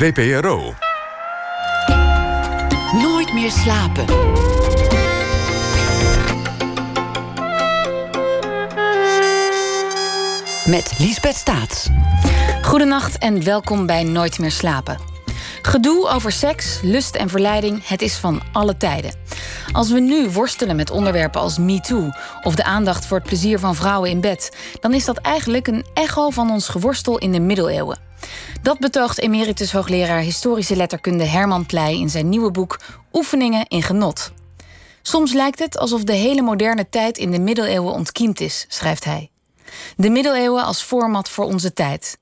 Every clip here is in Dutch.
VPRO. Nooit meer slapen. Met Liesbeth Staats. Goedenacht en welkom bij Nooit meer slapen. Gedoe over seks, lust en verleiding, het is van alle tijden. Als we nu worstelen met onderwerpen als MeToo of de aandacht voor het plezier van vrouwen in bed, dan is dat eigenlijk een echo van ons geworstel in de middeleeuwen. Dat betoogt emeritus hoogleraar historische letterkunde Herman Pleij in zijn nieuwe boek Oefeningen in genot. Soms lijkt het alsof de hele moderne tijd in de middeleeuwen ontkiemd is, schrijft hij. De middeleeuwen als format voor onze tijd.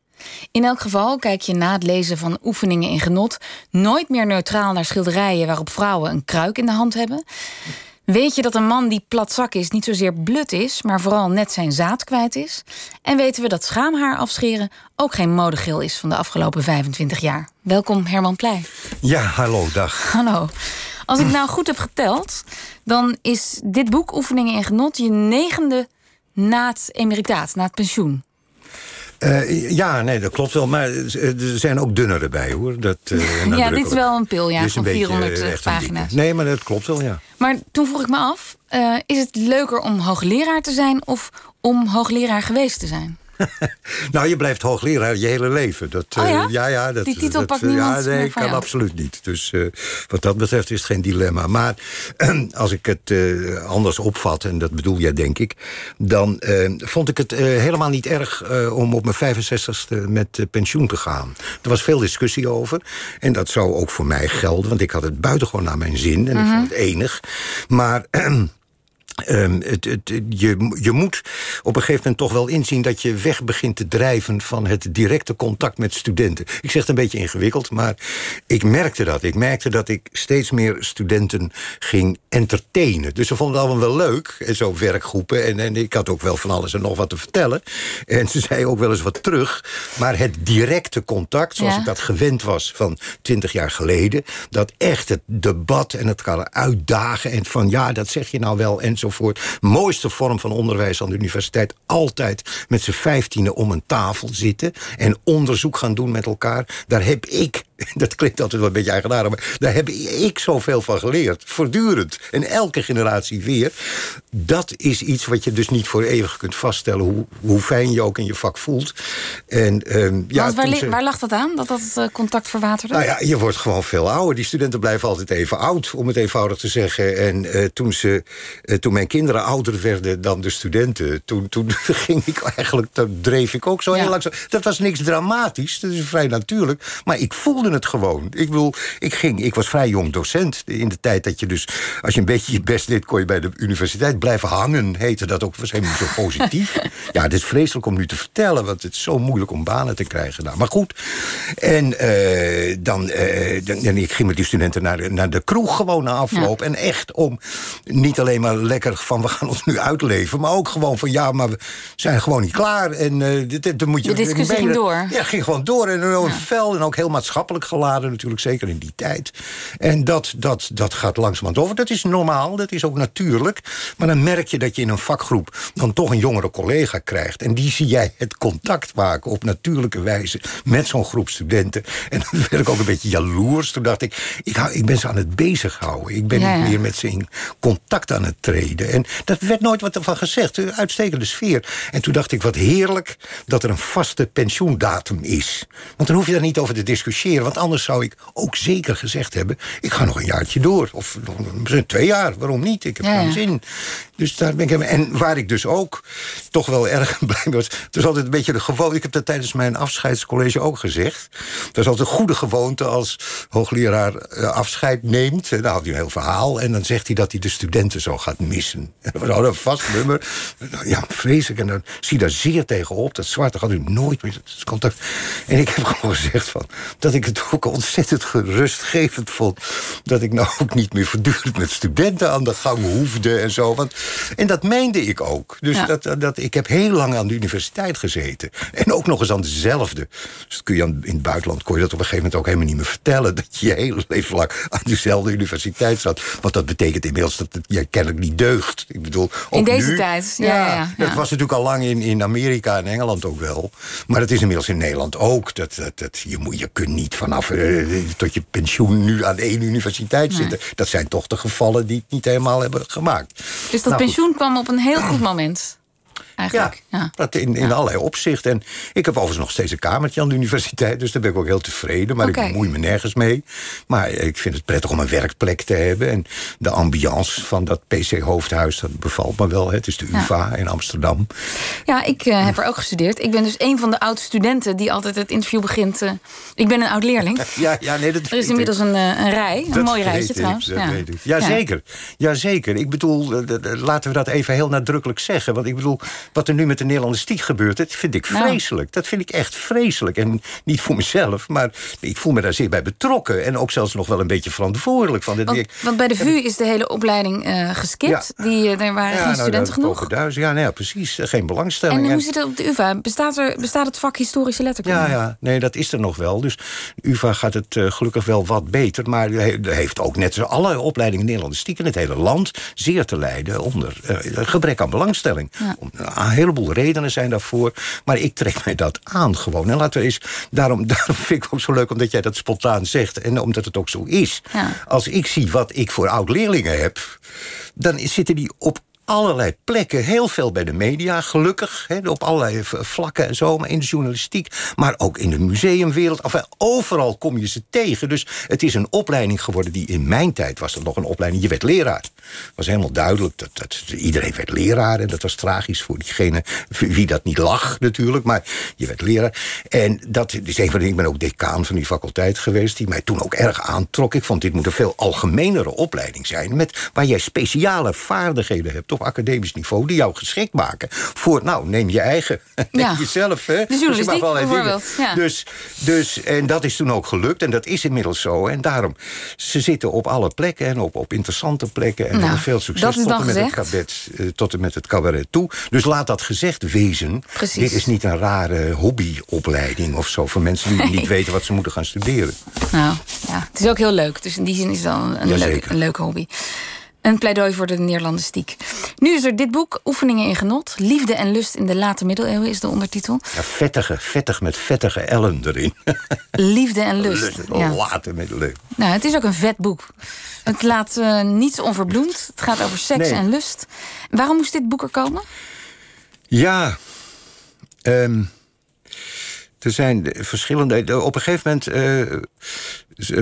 In elk geval kijk je na het lezen van oefeningen in genot nooit meer neutraal naar schilderijen waarop vrouwen een kruik in de hand hebben. Weet je dat een man die platzak is niet zozeer blut is, maar vooral net zijn zaad kwijt is? En weten we dat schaamhaar afscheren ook geen modegil is van de afgelopen 25 jaar? Welkom Herman Pleij. Ja, hallo, dag. Hallo. Als ik nou goed heb geteld, dan is dit boek Oefeningen in Genot je negende na het emeritaat, na het pensioen. Uh, ja, nee, dat klopt wel. Maar er zijn ook dunnere bij, hoor. Dat, uh, ja, dit is wel een pil, ja, van 400 uh, pagina's. Nee, maar dat klopt wel, ja. Maar toen vroeg ik me af, is het leuker om hoogleraar te zijn... of om hoogleraar geweest te zijn? nou, je blijft hoogleraar je hele leven. Dat, oh ja? Uh, ja, ja, dat, Die titel dat, pakt Ja, nee, kan absoluut niet. Dus uh, wat dat betreft is het geen dilemma. Maar als ik het uh, anders opvat, en dat bedoel jij denk ik... dan vond ik het helemaal niet erg om op mijn 65ste met pensioen te gaan. Er was veel discussie over. En dat zou ook voor mij gelden, want ik had het buitengewoon naar mijn zin. En mm -hmm. ik vond het enig. Maar... Um, het, het, je, je moet op een gegeven moment toch wel inzien... dat je weg begint te drijven van het directe contact met studenten. Ik zeg het een beetje ingewikkeld, maar ik merkte dat. Ik merkte dat ik steeds meer studenten ging entertainen. Dus ze vonden het allemaal wel leuk, en zo werkgroepen. En, en ik had ook wel van alles en nog wat te vertellen. En ze zei ook wel eens wat terug. Maar het directe contact, zoals ja. ik dat gewend was van twintig jaar geleden... dat echt het debat en het uitdagen... en van ja, dat zeg je nou wel, en enzovoort. Mooiste vorm van onderwijs aan de universiteit. Altijd met z'n vijftienen om een tafel zitten... en onderzoek gaan doen met elkaar. Daar heb ik, dat klinkt altijd wel een beetje eigenaardig... maar daar heb ik zoveel van geleerd. Voortdurend. En elke generatie weer. Dat is iets wat je dus niet voor eeuwig kunt vaststellen... hoe, hoe fijn je ook in je vak voelt. En, um, ja, waar, ze, waar lag dat aan, dat dat uh, contact verwaterde? Nou ja, je wordt gewoon veel ouder. Die studenten blijven altijd even oud, om het eenvoudig te zeggen. En uh, toen, ze, uh, toen mijn kinderen ouder werden dan de studenten... toen, toen ging ik eigenlijk, toen dreef ik ook zo ja. heel langzaam. Dat was niks dramatisch, dat is vrij natuurlijk. Maar ik voelde het gewoon. Ik bedoel, ik, ging, ik was vrij jong docent in de tijd dat je dus... als je een beetje je best deed, kon je bij de universiteit blijven hangen. Heette dat ook waarschijnlijk zo positief. ja, het is vreselijk om nu te vertellen... want het is zo moeilijk om banen te krijgen. Nou, maar goed. En uh, dan, uh, dan, en ik ging met die studenten naar de, naar de kroeg gewoon na afloop. Ja. En echt om niet alleen maar lekker van we gaan ons nu uitleven... maar ook gewoon van ja, maar we zijn gewoon niet klaar. En uh, dit, dit, moet je, de discussie ging door. Ja, ging gewoon door. En een ja. fel en ook heel maatschappelijk geladen natuurlijk, zeker in die tijd. En dat, dat, dat gaat langzamerhand over. Dat is normaal, dat is ook natuurlijk. Maar dan merk je dat je in een vakgroep dan toch een jongere collega krijgt. En die zie jij het contact maken op natuurlijke wijze met zo'n groep studenten. En dan werd ik ook een beetje jaloers. Toen dacht ik, ik, hou, ik ben ze aan het bezighouden. Ik ben Ja, niet meer met ze in contact aan het treden. En dat werd nooit wat van gezegd. Een uitstekende sfeer. En toen dacht ik, wat heerlijk dat er een vaste pensioendatum is. Want dan hoef je daar niet over te discussiëren. Want anders zou ik ook zeker gezegd hebben... ik ga nog een jaartje door. Of misschien twee jaar, waarom niet? Ik heb Ja, geen zin. Dus daar ben ik En waar ik dus ook toch wel erg blij was... het is altijd een beetje de gewoonte... ik heb dat tijdens mijn afscheidscollege ook gezegd... dat is altijd een goede gewoonte als hoogleraar eh, afscheid neemt. En dan had hij een heel verhaal... en dan zegt hij dat hij de studenten zo gaat missen. En dat was altijd een vast nummer. Ja, vreselijk. En dan zie je daar zeer tegenop. Dat zwarte gaat u nooit meer contact. En ik heb gewoon gezegd van, dat ik het ook ontzettend gerustgevend vond... dat ik nou ook niet meer voortdurend met studenten aan de gang hoefde en zo. Want, en dat meende ik ook. Dus Ja. dat, dat, ik heb heel lang aan de universiteit gezeten. En ook nog eens aan dezelfde. Dus dat kun je aan, in het buitenland kon je dat op een gegeven moment ook helemaal niet meer vertellen. Dat je je hele leven lang aan dezelfde universiteit zat. Want dat betekent inmiddels dat het jij kennelijk niet deugt. Ik bedoel, In deze nu- tijd, ja. Dat was natuurlijk al lang in, in Amerika en Engeland ook wel. Maar het is inmiddels in Nederland ook. Dat, dat, dat, je, moet, je kunt niet van vanaf eh, tot je pensioen nu aan één universiteit zitten. Dat zijn toch de gevallen die het niet helemaal hebben gemaakt. Dus dat Nou, goed. pensioen kwam op een heel goed moment. Eigenlijk. Ja. Dat in, in allerlei opzichten. En ik heb overigens nog steeds een kamertje aan de universiteit... dus daar ben ik ook heel tevreden. Maar ik bemoei me nergens mee. Maar ik vind het prettig om een werkplek te hebben. En de ambiance van dat PC-hoofdhuis, dat bevalt me wel. Het is de Ja. UvA in Amsterdam. Ja, ik eh, heb er ook gestudeerd. Ik ben dus een van de oud-studenten die altijd het interview begint. eh, ik ben een oud-leerling. Ja, ja, nee, dat Er is inmiddels een, eh, een rij, een Dat mooi rijtje ik, trouwens. dat ja. weet ik. Jazeker, Jazeker. Ik bedoel, laten we dat even heel nadrukkelijk zeggen. Want ik bedoel, wat er nu met de Nederlandistiek gebeurt... dat vind ik Nou. vreselijk. Dat vind ik echt vreselijk. En niet voor mezelf, maar ik voel me daar zeer bij betrokken. En ook zelfs nog wel een beetje verantwoordelijk. Van dit Want, ik- want bij de VU is de hele opleiding eh, geskipt. Ja. Die, eh, er waren geen nou, studenten genoeg. duizend. Ja, nou ja, precies. Geen belangstelling. En hoe zit het op de UvA? Bestaat, er, bestaat het vak historische letterkunde? Ja, ja, nee, dat is er nog wel. Dus UvA gaat het eh, gelukkig wel wat beter. Maar heeft ook net zoals alle opleidingen in het hele land... zeer te lijden onder eh, gebrek aan belangstelling. Ja. Om- Een heleboel redenen zijn daarvoor. Maar ik trek mij dat aan gewoon. En laten we eens, daarom, daarom vind ik ook zo leuk omdat jij dat spontaan zegt. En omdat het ook zo is. Ja. Als ik zie wat ik voor oud-leerlingen heb... dan zitten die op allerlei plekken, heel veel bij de media, gelukkig. Hè, op allerlei vlakken en zo, maar in de journalistiek... maar ook in de museumwereld. Enfin, overal kom je ze tegen. Dus het is een opleiding geworden die in mijn tijd... was het nog een opleiding, je werd leraar. Het was helemaal duidelijk, dat, dat, iedereen werd leraar... en dat was tragisch voor diegene wie dat niet lag natuurlijk... maar je werd leraar. En dat is een van de ik ben ook decaan van die faculteit geweest... die mij toen ook erg aantrok. Ik vond dit moet een veel algemenere opleiding zijn... Met, waar jij speciale vaardigheden hebt op academisch niveau... die jou geschikt maken voor, nou, neem je eigen, neem Ja. jezelf. Hè. Dus je mag journalistiek dingen. bijvoorbeeld, ja. Dus, dus, en dat is toen ook gelukt en dat is inmiddels zo. En daarom, ze zitten op alle plekken en op, op interessante plekken... en Nou, veel succes tot en, met het cabaret, eh, tot en met het cabaret toe. Dus laat dat gezegd wezen. Precies. Dit is niet een rare hobbyopleiding of zo... voor mensen die niet weten wat ze moeten gaan studeren. Nou, ja, het is ook heel leuk. Dus in die zin is het wel een, leuke, een leuke hobby. Een pleidooi voor de Nederlandistiek. Nu is er dit boek, Oefeningen in Genot. Liefde en lust in de late middeleeuwen is de ondertitel. Ja, vettige, vettig met vettige ellen erin. Liefde en lust. Ja. Later middeleeuwen. Nou, het is ook een vet boek. Het laat eh, niets onverbloemd. Het gaat over seks Nee. en lust. Waarom moest dit boek er komen? Ja. ehm, er zijn verschillende. Op een gegeven moment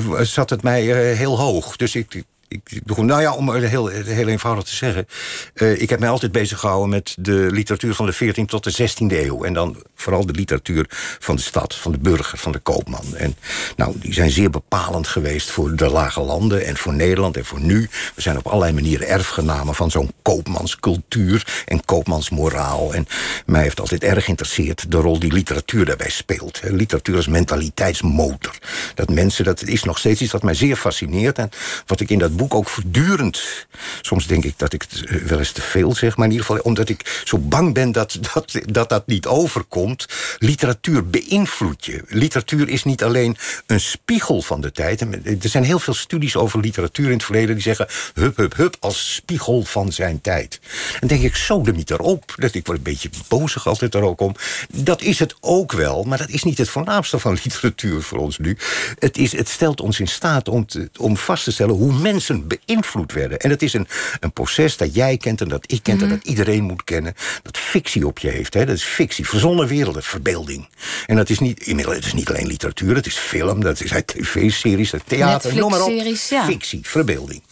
eh, zat het mij eh, heel hoog. Dus ik. Ik begon, nou ja, om het heel, heel eenvoudig te zeggen. eh, ik heb mij altijd bezig gehouden met de literatuur van de 14e tot de 16e eeuw. En dan vooral de literatuur van de stad, van de burger, van de koopman. En nou, die zijn zeer bepalend geweest voor de lage landen en voor Nederland en voor nu. We zijn op allerlei manieren erfgenamen van zo'n koopmanscultuur en koopmansmoraal. En mij heeft altijd erg geïnteresseerd de rol die literatuur daarbij speelt. Literatuur als mentaliteitsmotor. Dat mensen, dat is nog steeds iets wat mij zeer fascineert. En wat ik in dat boek ook voortdurend... Soms denk ik dat ik het eh, wel eens te veel zeg, maar in ieder geval... omdat ik zo bang ben dat dat, dat, dat niet overkomt. Literatuur beïnvloedt je. Literatuur is niet alleen een spiegel van de tijd. Er zijn heel veel studies over literatuur in het verleden... die zeggen hup, hup, hup, als spiegel van zijn tijd. En denk ik, zo de niet erop. Dat, ik word een beetje bozig altijd er ook om. Dat is het ook wel, maar dat is niet het voornaamste van literatuur voor ons nu. Het, is, het stelt ons in staat om, om vast te stellen hoe mensen beïnvloed werden. En het is een, een proces dat jij kent en dat ik kent... en dat iedereen moet kennen, dat fictie op je heeft. Hè? Dat is fictie, verzonnen werelden, verbeelding. En dat is niet, inmiddels, het is niet alleen literatuur, het is film... dat is tv-series, theater, noem maar op. Ja. Fictie, verbeelding.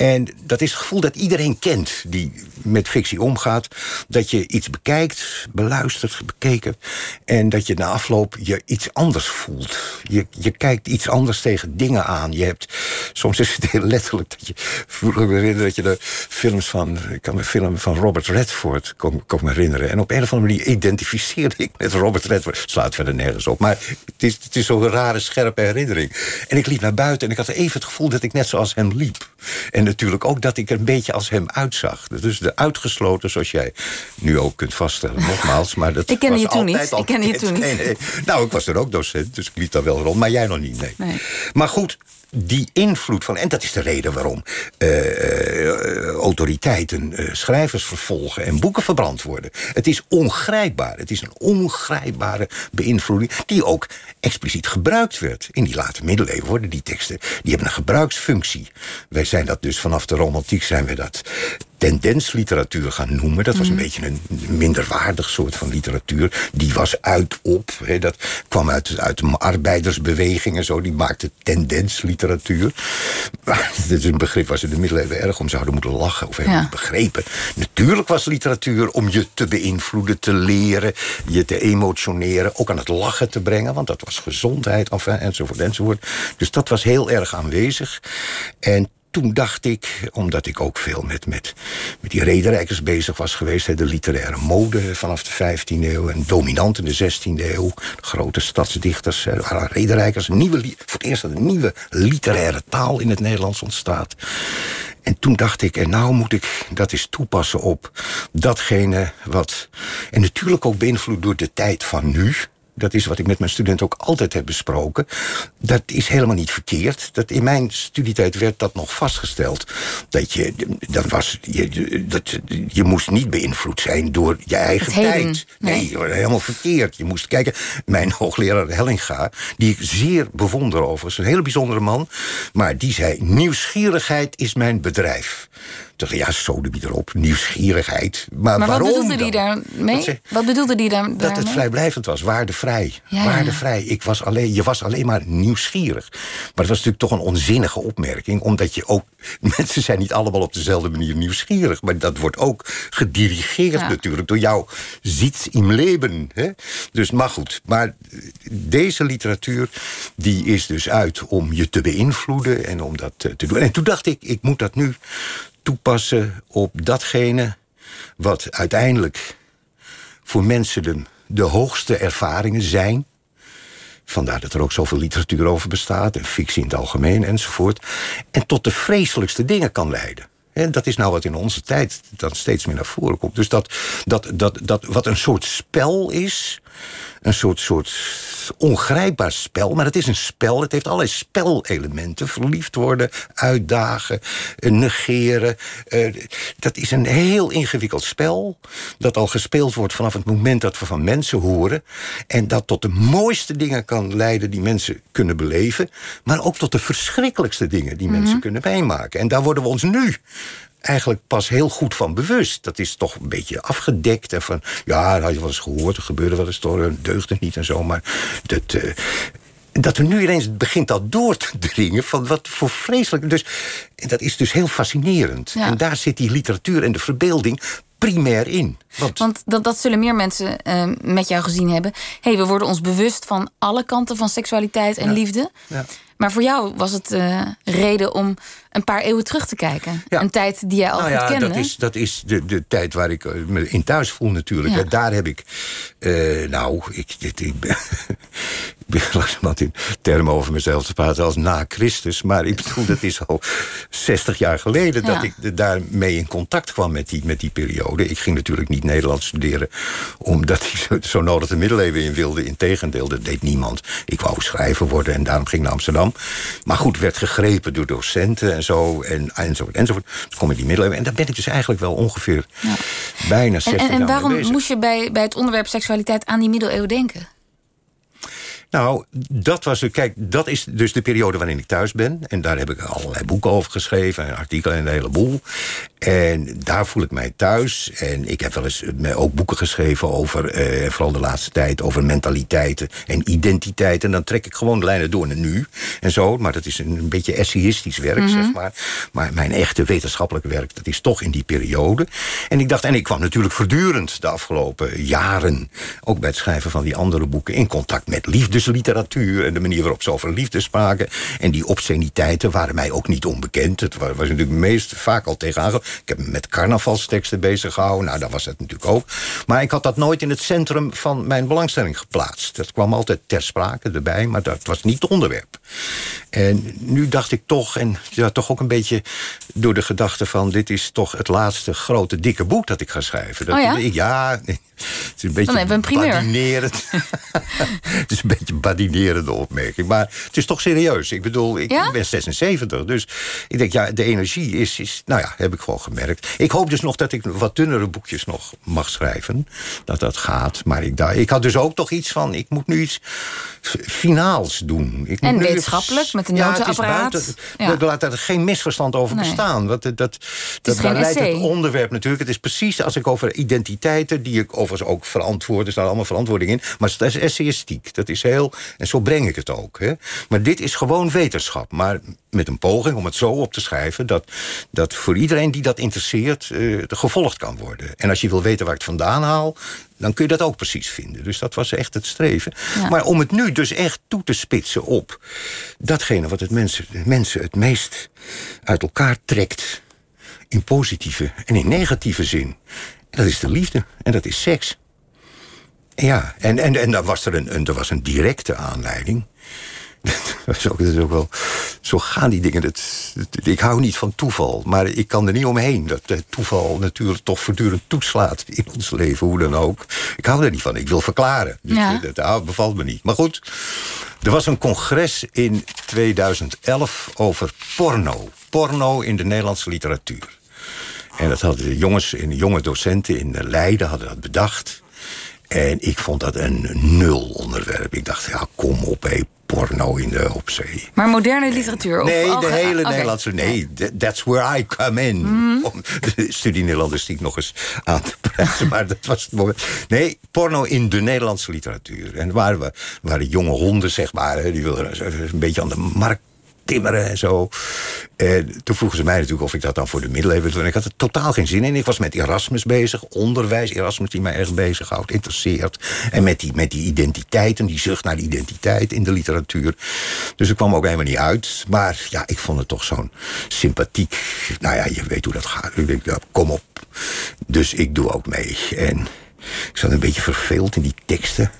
En dat is het gevoel dat iedereen kent die met fictie omgaat. Dat je iets bekijkt, beluistert, bekeken. En dat je na afloop je iets anders voelt. Je, je kijkt iets anders tegen dingen aan. Je hebt, soms is het heel letterlijk dat je... Me herinneren dat je de films van... Ik kan me film van Robert Redford kon me herinneren. En op een of andere manier identificeerde ik met Robert Redford. Slaat verder nergens op. Maar het is, het is zo'n rare, scherpe herinnering. En ik liep naar buiten en ik had even het gevoel dat ik net zoals hem liep. En natuurlijk ook dat ik er een beetje als hem uitzag. Dus de uitgesloten, zoals jij nu ook kunt vaststellen, nogmaals. Maar dat Ik was je toen niet. Ik kende je toen niet. Nee, nee. Nou, ik was er ook docent, dus ik liep daar wel rond. Maar jij nog niet, nee. Nee. Maar goed, die invloed van... En dat is de reden waarom uh, autoriteiten schrijvers vervolgen en boeken verbrand worden. Het is ongrijpbaar. Het is een ongrijpbare beïnvloeding die ook expliciet gebruikt werd. In die late middeleeuwen worden die teksten, die hebben een gebruiksfunctie. Wij zijn dat dus vanaf de romantiek zijn we dat tendensliteratuur gaan noemen. Dat was een mhm. beetje een minderwaardig soort van literatuur. Die was uit op. dat kwam uit, uit de arbeidersbeweging en zo. Die maakte tendensliteratuur. Dat is een begrip waar ze de middeleeuwen erg om zouden moeten lachen. Of hebben begrepen. Natuurlijk was literatuur om je te beïnvloeden, te leren, je te emotioneren. Ook aan het lachen te brengen, want dat was gezondheid, enfin, enzovoort, enzovoort. Dus dat was heel erg aanwezig. En toen dacht ik, omdat ik ook veel met, met, met die rederijkers bezig was geweest... de literaire mode vanaf de 15e eeuw en dominant in de 16e eeuw... grote stadsdichters, rederijkers... Een nieuwe, voor het eerst dat een nieuwe literaire taal in het Nederlands ontstaat. En toen dacht ik, en nou moet ik dat eens toepassen op datgene wat... en natuurlijk ook beïnvloed door de tijd van nu dat is wat ik met mijn studenten ook altijd heb besproken. Dat is helemaal niet verkeerd. Dat in mijn studietijd werd dat nog vastgesteld. Dat je, dat was, je, dat, je moest niet beïnvloed zijn door je eigen tijd. Nee, nee, helemaal verkeerd. Je moest kijken. Mijn hoogleraar Hellinga, die ik zeer bewonder overigens, een hele bijzondere man. Maar die zei: Nieuwsgierigheid is mijn bedrijf dacht, ja, sodemie erop, nieuwsgierigheid. Maar, maar waarom wat bedoelde hij daarmee? Wat, bedoelde hij daar, Dat het vrijblijvend was, waardevrij. Ja, waardevrij. Ik was alleen, je was alleen maar nieuwsgierig. Maar het was natuurlijk toch een onzinnige opmerking... omdat je ook... Mensen zijn niet allemaal op dezelfde manier nieuwsgierig... maar dat wordt ook gedirigeerd natuurlijk... door jouw ziet im leven. Hè? Dus, maar goed. Maar deze literatuur die is dus uit om je te beïnvloeden... en om dat te doen. En toen dacht ik, ik moet dat nu toepassen op datgene wat uiteindelijk voor mensen de, de hoogste ervaringen zijn. Vandaar dat er ook zoveel literatuur over bestaat, en fictie in het algemeen enzovoort. En tot de vreselijkste dingen kan leiden. En dat is nou wat in onze tijd dan steeds meer naar voren komt. Dus dat, dat, dat, dat wat een soort spel is, een soort, soort ongrijpbaar spel. Maar het is een spel. Het heeft allerlei spelelementen. Verliefd worden, uitdagen, eh, negeren. Uh, dat is een heel ingewikkeld spel. Dat al gespeeld wordt vanaf het moment dat we van mensen horen. En dat tot de mooiste dingen kan leiden die mensen kunnen beleven. Maar ook tot de verschrikkelijkste dingen die mensen mhm. kunnen meemaken. En daar worden we ons nu eigenlijk pas heel goed van bewust. Dat is toch een beetje afgedekt. En van, ja, dat had je wel eens gehoord, er gebeurde wel eens toch, deugde niet en zo. Maar dat, uh, dat er nu ineens begint dat door te dringen van wat voor vreselijk. Dus dat is dus heel fascinerend. En daar zit die literatuur en de verbeelding primair in. Want, Want dat, dat zullen meer mensen uh, met jou gezien hebben. hey, we worden ons bewust van alle kanten van seksualiteit en liefde. Ja. Maar voor jou was het uh, reden om een paar eeuwen terug te kijken. Ja. Een tijd die jij al nou ja, kende. Dat is, dat is de, de tijd waar ik me in thuis voel natuurlijk. Ja. Daar heb ik... Uh, nou, ik, dit, ik ben, ben langzamerhand in termen over mezelf te praten als na Christus. Maar ik bedoel, dat is al 60 jaar geleden dat ik daarmee in contact kwam met die, met die periode. Ik ging natuurlijk niet Nederlands studeren omdat ik zo, zo nodig de middeleeuwen in wilde. Integendeel, dat deed niemand. Ik wou schrijver worden en daarom ging ik naar Amsterdam. Maar goed, werd gegrepen door docenten en zo. En, enzovoort, enzovoort. Dus kom ik die middeleeuwen. En daar ben ik dus eigenlijk wel ongeveer ja. bijna 60 en, en, en waarom moest je bij, bij het onderwerp seksualiteit aan die middeleeuwen denken? Nou, dat was. Kijk, dat is dus de periode waarin ik thuis ben. En daar heb ik allerlei boeken over geschreven, en artikelen en een heleboel. En daar voel ik mij thuis. En ik heb wel eens ook boeken geschreven over, eh, vooral de laatste tijd, over mentaliteiten en identiteit. En dan trek ik gewoon de lijnen door naar nu en zo. Maar dat is een, beetje essayistisch werk, mhm. zeg maar. Maar mijn echte wetenschappelijke werk, dat is toch in die periode. En ik dacht, en ik kwam natuurlijk voortdurend de afgelopen jaren, ook bij het schrijven van die andere boeken, in contact met liefdesliteratuur en de manier waarop ze over liefde spraken. En die obsceniteiten waren mij ook niet onbekend. Het was, was natuurlijk meest vaak al tegenaan ik heb me met carnavalsteksten bezig gehouden. Nou, dat was het natuurlijk ook. Maar ik had dat nooit in het centrum van mijn belangstelling geplaatst. Dat kwam altijd ter sprake erbij, maar dat was niet het onderwerp. En nu dacht ik toch, en ja, toch ook een beetje door de gedachte van... dit is toch het laatste grote dikke boek dat ik ga schrijven. Dat, oh ja? Ja, het is een beetje een badinerend. het is een beetje een badinerende opmerking. Maar het is toch serieus. Ik bedoel, ik, Ja? ik ben 76. Dus ik denk, ja, de energie is, is... Nou ja, heb ik gewoon gemerkt. Ik hoop dus nog dat ik wat dunnere boekjes nog mag schrijven. Dat dat gaat. Maar ik, daar, ik had dus ook toch iets van... Ik moet nu iets finaals doen. Ik En wetenschappelijk, met een Ja, notenapparaat. buiten- Ja. Ik laat er geen misverstand over Nee. bestaan. Want dat, dat, dat, daar leidt het onderwerp natuurlijk. Het is precies als ik over identiteiten... die ik overigens ook verantwoord... er staat allemaal verantwoording in. Maar dat is essayistiek. Dat is heel... En zo breng ik het ook. Hè. Maar dit is gewoon wetenschap. Maar met een poging om het zo op te schrijven... dat, dat voor iedereen die dat interesseert... eh, gevolgd kan worden. En als je wil weten waar ik het vandaan haal... dan kun je dat ook precies vinden. Dus dat was echt het streven. Ja. Maar om het nu dus echt toe te spitsen op... datgene wat het mensen, mensen het meest uit elkaar trekt... in positieve en in negatieve zin... dat is de liefde en dat is seks. Ja, en, en, en dan was er een, een, er was een directe aanleiding. Ook, dat is ook wel. Zo gaan die dingen. Dat, dat- ik hou niet van toeval, maar ik kan er niet omheen. Dat eh, toeval natuurlijk toch voortdurend toeslaat in ons leven, hoe dan ook. Ik hou er niet van. Ik wil verklaren. Dus Ja. eh, dat, dat bevalt me niet. Maar goed, er was een congres in 2011 over porno. Porno in de Nederlandse literatuur. En dat hadden de jongens, en jonge docenten in Leiden hadden dat bedacht. En ik vond dat een nul onderwerp. Ik dacht, ja, kom op, hé, porno in de opzee. Maar moderne literatuur? Of Nee, de hele. Mhm. Nederlandse. Nee, that- that's where I come in. Om de studie Nederlandistiek nog eens aan te prijzen. Maar dat was het moment. Nee, porno in de Nederlandse literatuur. En waar we waren jonge honden, zeg maar. Die wilden een beetje aan de markt en zo. En toen vroegen ze mij natuurlijk of ik dat dan voor de middeleeuwen wilde doen. Ik had er totaal geen zin in. Ik was met Erasmus bezig, onderwijs. Erasmus die mij echt bezighoudt, interesseert. En met die, met die identiteiten, die zucht naar de identiteit in de literatuur. Dus ik kwam ook helemaal niet uit. Maar ja, ik vond het toch zo'n sympathiek... Nou ja, je weet hoe dat gaat. Ik denk, ja, kom op. Dus ik doe ook mee. En ik zat een beetje verveeld in die teksten.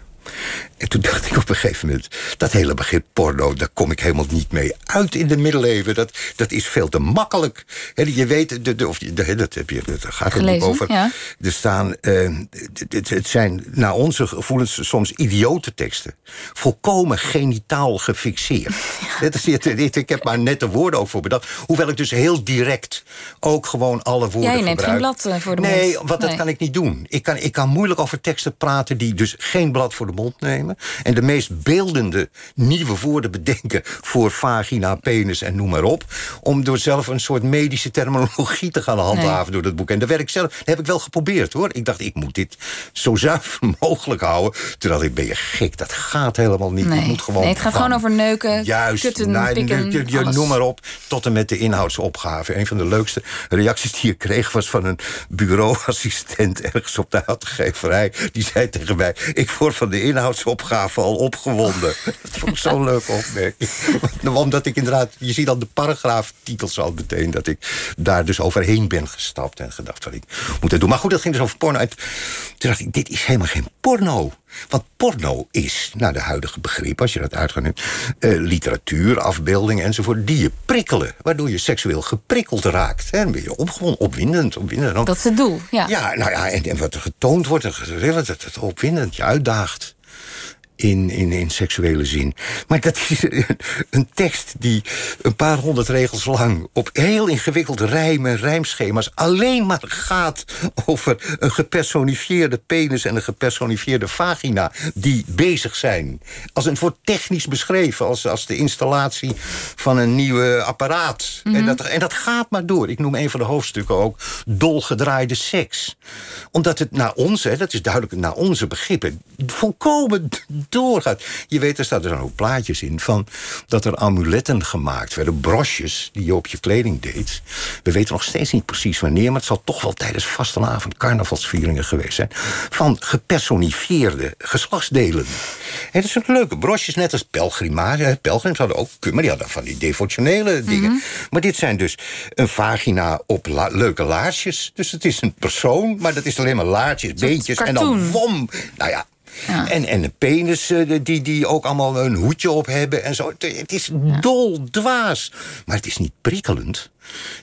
En toen dacht ik op een gegeven moment... dat hele begrip porno, daar kom ik helemaal niet mee uit in de middeleeuwen. Dat, dat is veel te makkelijk. Je weet, de, de, of, de, dat, heb je, dat gaat er niet over. ja. Er staan, eh, het, het- het zijn naar onze gevoelens soms idiote teksten. Volkomen genitaal gefixeerd. Dit is, dit, ik heb maar net de woorden ook voor bedacht. Hoewel ik dus heel direct ook gewoon alle woorden Ja, je neemt geen blad, eh, voor de nee, mond. want dat Nee. kan ik niet doen. Ik kan, ik kan moeilijk over teksten praten die dus geen blad voor de mond nemen. En de meest beeldende nieuwe woorden bedenken voor vagina, penis en noem maar op. Om door zelf een soort medische terminologie te gaan handhaven door dat boek. En dat werk zelf, dat heb ik wel geprobeerd hoor. Ik dacht, ik moet dit zo zuiver mogelijk houden. Toen dacht ik, ben je gek, dat gaat helemaal niet. Nee. Ik moet gewoon Nee, het gaat gewoon over neuken, Juist, kutten, nou, pikken, je, noem maar op. Tot en met de inhoudsopgave. Een van de leukste reacties die ik kreeg... was van een bureauassistent ergens op de uitgeverij. Die zei tegen mij... ik word van de inhoudsopgave al opgewonden. Dat vond ik zo'n leuke opmerking. Omdat ik inderdaad... je ziet al de paragraaftitels al meteen... dat ik daar dus overheen ben gestapt... en gedacht van ik moet het doen. Maar goed, dat ging dus over porno. En toen dacht ik, dit is helemaal geen porno. Want porno is, naar de huidige begrip, als je dat uitgaat neemt... eh, literatuur, afbeeldingen enzovoort, die je prikkelen. Waardoor je seksueel geprikkeld raakt. Hè? Dan ben je opgewonden, opwindend. opwindend. Dat is het doel, ja. Ja, nou ja, en, en wat er getoond wordt, dat dat het opwindend, je uitdaagt. In, in, in seksuele zin. Maar dat is een, een tekst die een paar honderd regels lang... op heel ingewikkelde rijmen, rijmschema's... alleen maar gaat over een gepersonifieerde penis... en een gepersonifieerde vagina die bezig zijn. Als het wordt technisch beschreven... als, als de installatie van een nieuwe apparaat. en, dat, en dat gaat maar door. Ik noem een van de hoofdstukken ook... dolgedraaide seks. Omdat het naar ons, hè, dat is duidelijk naar onze begrippen... volkomen doorgaat. Je weet, er staan er dan ook plaatjes in van dat er amuletten gemaakt werden, brosjes die je op je kleding deed. We weten nog steeds niet precies wanneer, maar het zal toch wel tijdens vastenavond carnavalsvieringen geweest zijn. Van gepersonifieerde geslachtsdelen. En dat zijn leuke brosjes, net als pelgrimage. Pelgrims hadden ook, maar die hadden van die devotionele dingen. Maar dit zijn dus een vagina op la- leuke laarsjes. Dus het is een persoon, maar dat is alleen maar laarsjes, beentjes en dan wom. Nou ja, Ja. En, en een penis eh, die, die ook allemaal een hoedje op hebben en zo. Het is doldwaas. Maar het is niet prikkelend.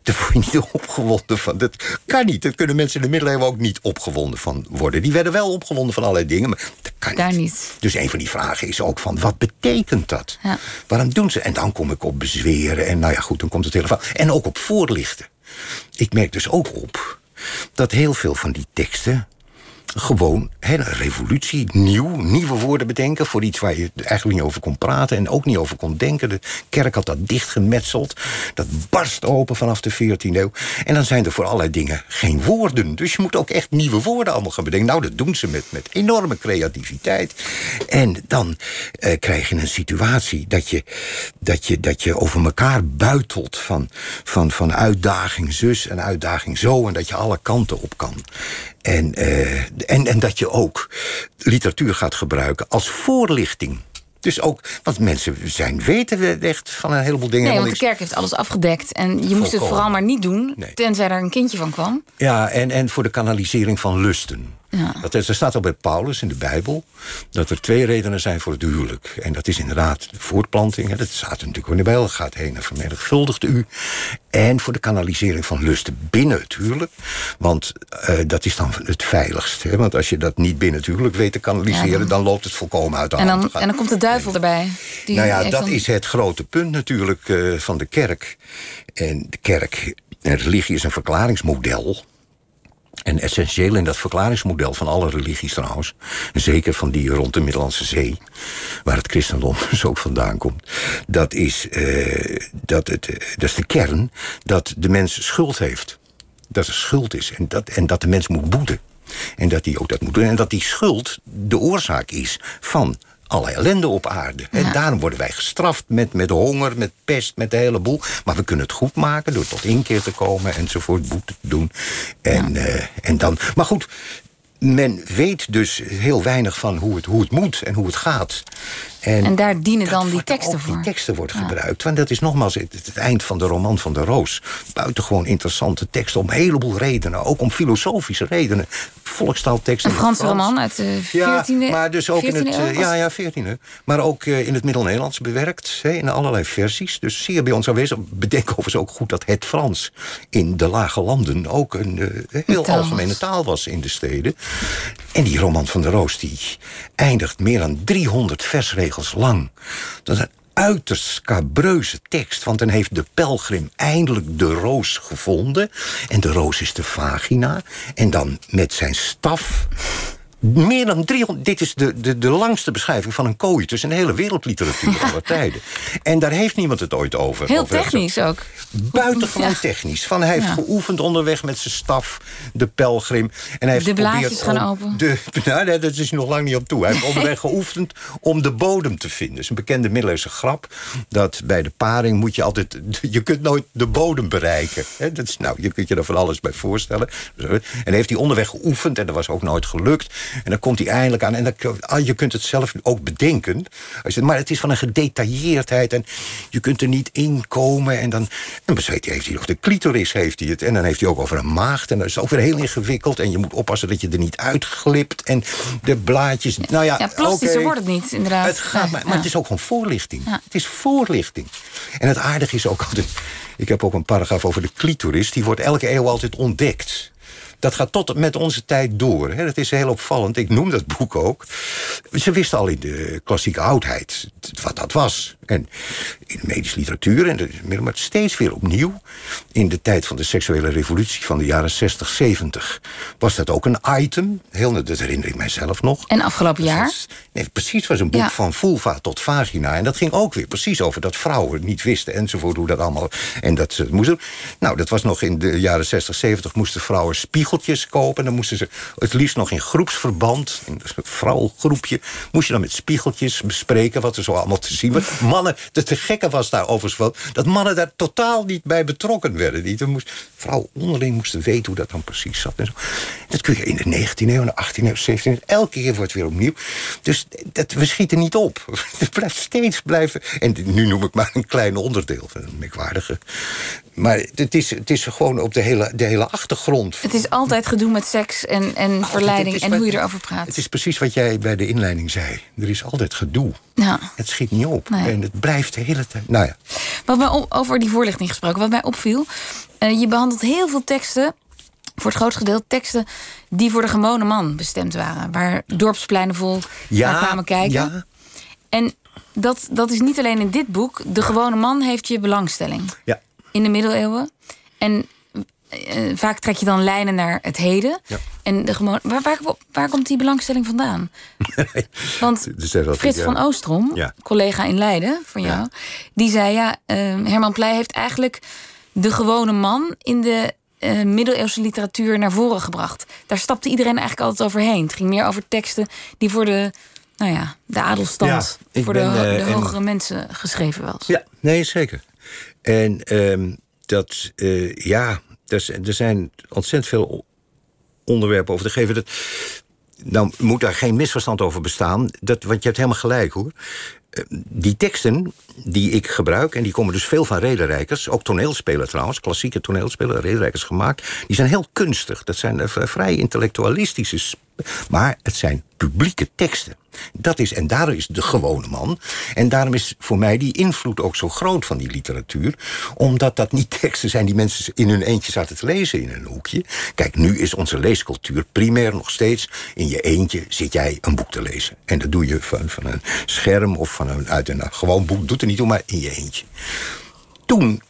Daar word je niet opgewonden van. Dat kan niet. Daar kunnen mensen in de middeleeuwen ook niet opgewonden van worden. Die werden wel opgewonden van allerlei dingen, maar dat kan Daar niet. niet. Dus een van die vragen is ook van, wat betekent dat? Ja. Waarom doen ze? En dan kom ik op bezweren. En nou ja, goed, dan komt het hele verhaal. En ook op voorlichten. Ik merk dus ook op dat heel veel van die teksten gewoon een revolutie, nieuw, nieuwe woorden bedenken voor iets waar je eigenlijk niet over kon praten en ook niet over kon denken. De kerk had dat dichtgemetseld. Dat barst open vanaf de 14e eeuw. En dan zijn er voor allerlei dingen geen woorden. Dus je moet ook echt nieuwe woorden allemaal gaan bedenken. Nou, dat doen ze met, met enorme creativiteit. En dan eh, krijg je een situatie dat je, dat je, dat je over elkaar buitelt van, van, van uitdaging zus en uitdaging zo. En dat je alle kanten op kan. En, eh, en, en dat je ook literatuur gaat gebruiken als voorlichting. Dus ook, want mensen zijn weten echt van een heleboel dingen. Nee, want de kerk heeft alles afgedekt. En je moest het vooral maar niet doen, Nee. tenzij er een kindje van kwam. Ja, en, en voor de kanalisering van lusten. Ja. Dat is, er staat al bij Paulus in de Bijbel dat er twee redenen zijn voor het huwelijk. En dat is inderdaad de voortplanting. Hè, dat staat natuurlijk in de Bijbel. Gaat heen en vermenigvuldigt u. En voor de kanalisering van lusten binnen het huwelijk. Want eh, dat is dan het veiligst. Hè? Want als je dat niet binnen het huwelijk weet te kanaliseren... Ja, dan- dan... loopt het volkomen uit de En hand. dan, en dan komt de duivel erbij. Die nou ja, dat dan- is het grote punt natuurlijk eh, van de kerk. En de kerk en religie is een verklaringsmodel. En essentieel in dat verklaringsmodel van alle religies trouwens... en zeker van die rond de Middellandse Zee... waar het christendom dus ook vandaan komt... dat is, eh, dat, het, eh, dat is de kern dat de mens schuld heeft. Dat er schuld is en dat, en dat de mens moet boeten. En dat hij ook dat moet doen. En dat die schuld de oorzaak is van alle ellende op aarde. En daarom worden wij gestraft met, met honger, met pest, met de hele boel. Maar we kunnen het goed maken door tot inkeer te komen enzovoort, boete te doen. En, eh, en dan, maar goed, men weet dus heel weinig van hoe het, hoe het moet en hoe het gaat. En daar dienen dan die teksten voor. Die teksten wordt gebruikt. Want dat is nogmaals het, het eind van de roman van de Roos. Buitengewoon interessante teksten om een heleboel redenen. Ook om filosofische redenen. Volkstaalteksten. Een Franse Frans. roman uit de 14e Ja, maar dus ook in 14e het, eeuw eh, ja, ja, 14e. Maar ook eh, in het Middel-Nederlands bewerkt. Hè, in allerlei versies. Dus zeer bij ons aanwezig. Bedenk overigens ook goed dat het Frans in de lage landen ook een eh, heel taal algemene taal was in de steden. En die roman van de Roos die eindigt meer dan 300 versregels lang. Dat is een uiterst scabreuze tekst. Want dan heeft de pelgrim eindelijk de roos gevonden. En de roos is de vagina. En dan met zijn staf... Meer dan 300. Dit is de, de, de langste beschrijving van een coitus in de hele wereldliteratuur aller tijden. En daar heeft niemand het ooit over. Heel over technisch ook. Buitengewoon Ja. technisch. Van hij heeft Ja. geoefend onderweg met zijn staf, de pelgrim. En hij heeft De blaadjes gaan open. De, nou, nee, dat is nog lang niet op toe. Hij heeft onderweg geoefend om de bodem te vinden. Dat is een bekende middeleeuwse grap. Dat bij de paring moet je altijd... Je kunt nooit de bodem bereiken. Dat is, nou, je kunt je er van alles bij voorstellen. En heeft hij onderweg geoefend en dat was ook nooit gelukt. En dan komt hij eindelijk aan. En dan, ah, je kunt het zelf ook bedenken. Als je, maar het is van een gedetailleerdheid. En je kunt er niet in komen. En dan, bezweet hij, heeft hij nog de clitoris. Heeft hij het. En dan heeft hij ook over een maagd. En dat is ook weer heel ingewikkeld. En je moet oppassen dat je er niet uitglipt. En de blaadjes. Nou ja, Ja, plastischer wordt het niet, inderdaad. Het gaat, Nee, maar, maar ja. het is ook gewoon voorlichting. Ja. Het is voorlichting. En het aardige is ook altijd... Ik heb ook een paragraaf over de clitoris. Die wordt elke eeuw altijd ontdekt. Dat gaat tot met onze tijd door. Hè. Dat is heel opvallend. Ik noem dat boek ook. Ze wisten al in de klassieke oudheid wat dat was. En in de medische literatuur, en de, maar steeds weer opnieuw... in de tijd van de seksuele revolutie van de jaren 60, 70... was dat ook een item. Heel, dat herinner ik mijzelf nog. En afgelopen jaar? Dat is- Nee, precies, was een boek Ja. van vulva tot vagina. En dat ging ook weer precies over dat vrouwen niet wisten enzovoort hoe dat allemaal. En dat ze moesten. Nou, dat was nog in de jaren 60, 70 moesten vrouwen spiegeltjes kopen. Dan moesten ze het liefst nog in groepsverband, in een vrouwengroepje, moest je dan met spiegeltjes bespreken wat er zo allemaal te zien was. Mannen, de te gekke was daar overigens wel, dat mannen daar totaal niet bij betrokken werden. Niet. Moest, vrouwen onderling moesten weten hoe dat dan precies zat. En zo. Dat kun je in de 19e eeuw, de 18e eeuw, 17e eeuw, elke keer wordt het weer opnieuw. Dus dat, we schieten niet op. Het blijft steeds blijven. En nu noem ik maar een klein onderdeel van een merkwaardige. Maar het is, het is gewoon op de hele, de hele achtergrond. Het is altijd gedoe met seks en, en verleiding en hoe je erover praat. Het is precies wat jij bij de inleiding zei. Er is altijd gedoe. Ja. Het schiet niet op. Nee. En het blijft de hele tijd. Nou ja. Wat mij op- over die voorlichting gesproken, wat mij opviel. eh, je behandelt heel veel teksten, voor het grootste gedeelte teksten die voor de gewone man bestemd waren. Waar dorpspleinen vol naar kwamen kijken. Ja, En dat, dat is niet alleen in dit boek. De gewone man heeft je belangstelling ja. In de middeleeuwen. En eh, vaak trek je dan lijnen naar het heden. Ja. En de gewone, waar, waar, waar komt die belangstelling vandaan? Want Frits ik, van. Oostrom, Ja. collega in Leiden van jou, Ja. die zei ja, eh, Herman Pleij heeft eigenlijk de gewone man in de eh, middeleeuwse literatuur naar voren gebracht. Daar stapte iedereen eigenlijk altijd overheen. Het ging meer over teksten die voor de, nou ja, de adelstand, Ja, voor de, ben, eh, en- hogere mensen geschreven was. Ja, nee, zeker. En ehm, dat, eh, ja, er, er zijn ontzettend veel onderwerpen over te geven. Dat, nou moet daar geen misverstand over bestaan. Dat, want je hebt helemaal gelijk hoor. Eh, Die teksten die ik gebruik, en die komen dus veel van rederijkers... ook toneelspelen trouwens, klassieke toneelspelen, rederijkers gemaakt... die zijn heel kunstig. Dat zijn eh, vrij intellectualistische... maar het zijn publieke teksten. Dat is, en daar is de gewone man. En daarom is voor mij die invloed ook zo groot van die literatuur. Omdat dat niet teksten zijn die mensen in hun eentje zaten te lezen in een hoekje. Kijk, nu is onze leescultuur primair nog steeds... in je eentje zit jij een boek te lezen. En dat doe je van, van een scherm of van een, uit een gewoon boek. Doet er niet om, maar in je eentje. Toen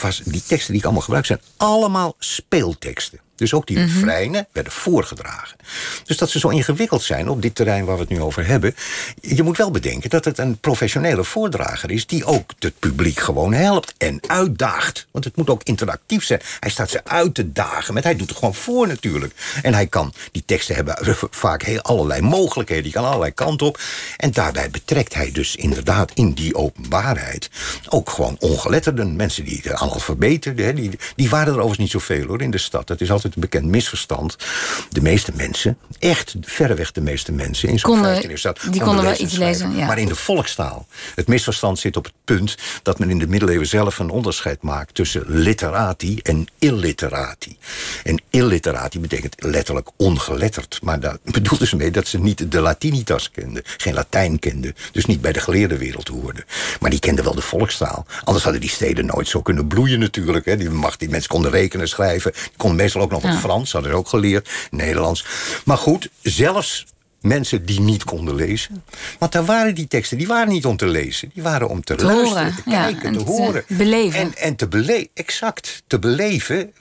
was die teksten die ik allemaal gebruik... zijn allemaal speelteksten. Dus ook die refreinen werden voorgedragen. Dus dat ze zo ingewikkeld zijn op dit terrein waar we het nu over hebben. Je moet wel bedenken dat het een professionele voordrager is... die ook het publiek gewoon helpt en uitdaagt. Want het moet ook interactief zijn. Hij staat ze uit te dagen. Met, hij doet het gewoon voor natuurlijk. En hij kan, die teksten hebben vaak heel allerlei mogelijkheden. Die kan allerlei kanten op. En daarbij betrekt hij dus inderdaad in die openbaarheid... ook gewoon ongeletterden. Mensen die de analfabeten, die, die waren er overigens niet zoveel hoor in de stad. Dat is altijd een bekend misverstand. De meeste mensen, echt verreweg de meeste mensen... in zo'n Konden- 15 e stad, die konden wel iets lezen, ja. Maar in de volkstaal. Het misverstand zit op het punt dat men in de middeleeuwen zelf een onderscheid maakt tussen literati en illiterati. En illiterati betekent letterlijk ongeletterd. Maar daar bedoelden ze mee dat ze niet de Latinitas kenden, geen Latijn kenden, dus niet bij de geleerde wereld hoorden. Maar die kenden wel de volkstaal. Anders hadden die steden nooit zo kunnen bloeien natuurlijk. Hè. Die, macht, die mensen konden rekenen, schrijven. Die konden meestal ook nog wat. Frans, hadden ook geleerd, Nederlands. Maar goed, zelfs mensen die niet konden lezen. Want daar waren die teksten, die waren niet om te lezen. Die waren om te, Te luisteren, horen, te kijken, en te te horen. beleven. En, en te beleven, exact, te beleven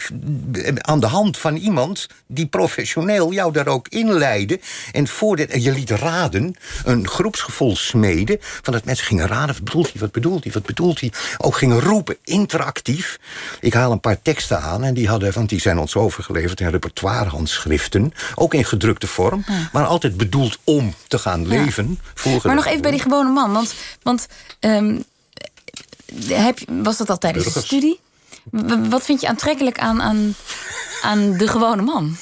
aan de hand van iemand die professioneel jou daar ook inleidde. En voor dit, en je liet raden, een groepsgevoel smeden. Van dat mensen gingen raden, wat bedoelt hij, wat bedoelt hij, wat bedoelt hij. Ook gingen roepen, interactief. Ik haal een paar teksten aan en die hadden, want die zijn ons overgeleverd in repertoirehandschriften. Ook in gedrukte vorm, maar altijd bedoeld om te gaan leven. Maar nog even bij die gewone man. Want, want ehm, heb, was dat al tijdens de studie? Wat vind je aantrekkelijk aan, aan, aan de gewone man?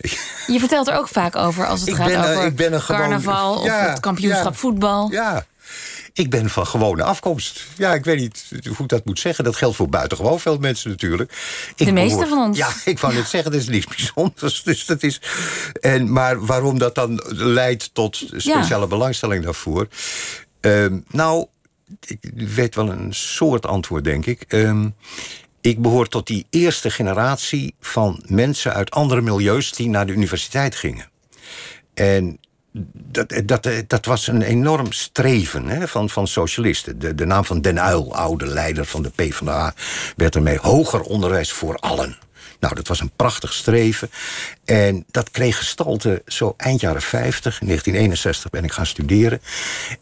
Je vertelt er ook vaak over als het Ik gaat ben, eh, over ik ben een gewoon- carnaval Ja, of het kampioenschap ja. voetbal. Ja. Ik ben van gewone afkomst. Ja, ik weet niet hoe ik dat moet zeggen. Dat geldt voor buitengewoon veel mensen natuurlijk. Ik De meeste van ons. Ja, ik wou net zeggen, dat is niks bijzonders. Dus dat is, en, maar waarom dat dan leidt tot speciale belangstelling daarvoor? Ehm, nou, ik weet wel een soort antwoord, denk ik. Ehm, ik behoor tot die eerste generatie van mensen uit andere milieus... die naar de universiteit gingen. En dat, dat, dat was een enorm streven hè, van, van socialisten. De, de naam van Den Uyl, oude leider van de PvdA... werd ermee hoger onderwijs voor allen. Nou, dat was een prachtig streven. En dat kreeg gestalte zo eind jaren 50. In 1961 ben ik gaan studeren.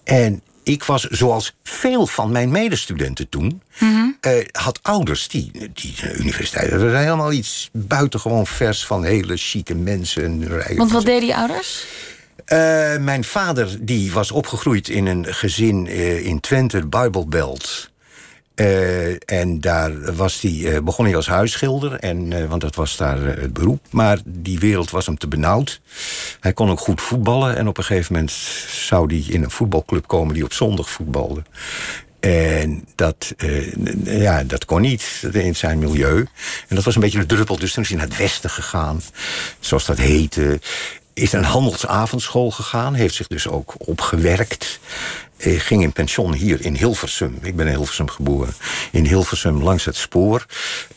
En ik was, zoals veel van mijn medestudenten toen... eh, had ouders die, die de universiteit... dat was helemaal iets buitengewoon vers van hele chique mensen. en Want wat deden die ouders? Eh, mijn vader die was opgegroeid in een gezin eh, in Twente, Bijbelbelt. Eh, en daar was die, begon hij als huisschilder, en, want dat was daar het beroep. Maar die wereld was hem te benauwd. Hij kon ook goed voetballen. En op een gegeven moment zou hij in een voetbalclub komen die op zondag voetbalde. En dat, ja, dat kon niet in zijn milieu. En dat was een beetje de druppel. Dus toen is hij naar het westen gegaan, zoals dat heette. Is naar een handelsavondschool gegaan. Heeft zich dus ook opgewerkt. Ik ging in pension hier in Hilversum. Ik ben in Hilversum geboren. In Hilversum langs het spoor.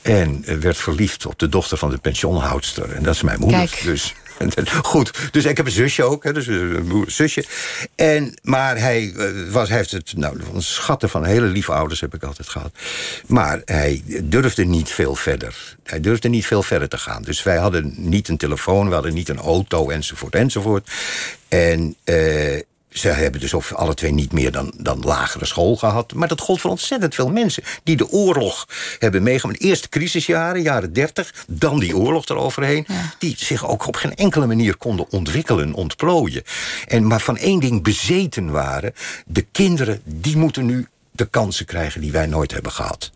En werd verliefd op de dochter van de pensionhoudster. En dat is mijn moeder. Kijk. Dus Goed, dus ik heb een zusje ook, dus een zusje. En, maar hij, was, hij heeft het, nou, schatten van hele lieve ouders heb ik altijd gehad. Maar hij durfde niet veel verder. Hij durfde niet veel verder te gaan. Dus wij hadden niet een telefoon, we hadden niet een auto, enzovoort, enzovoort. En uh, ze hebben dus ook alle twee niet meer dan, dan lagere school gehad. Maar dat gold voor ontzettend veel mensen die de oorlog hebben meegemaakt. Eerst crisisjaren, jaren 30, dan die oorlog eroverheen. Die zich ook op geen enkele manier konden ontwikkelen, ontplooien. En maar van één ding bezeten waren. De kinderen, die moeten nu de kansen krijgen die wij nooit hebben gehad.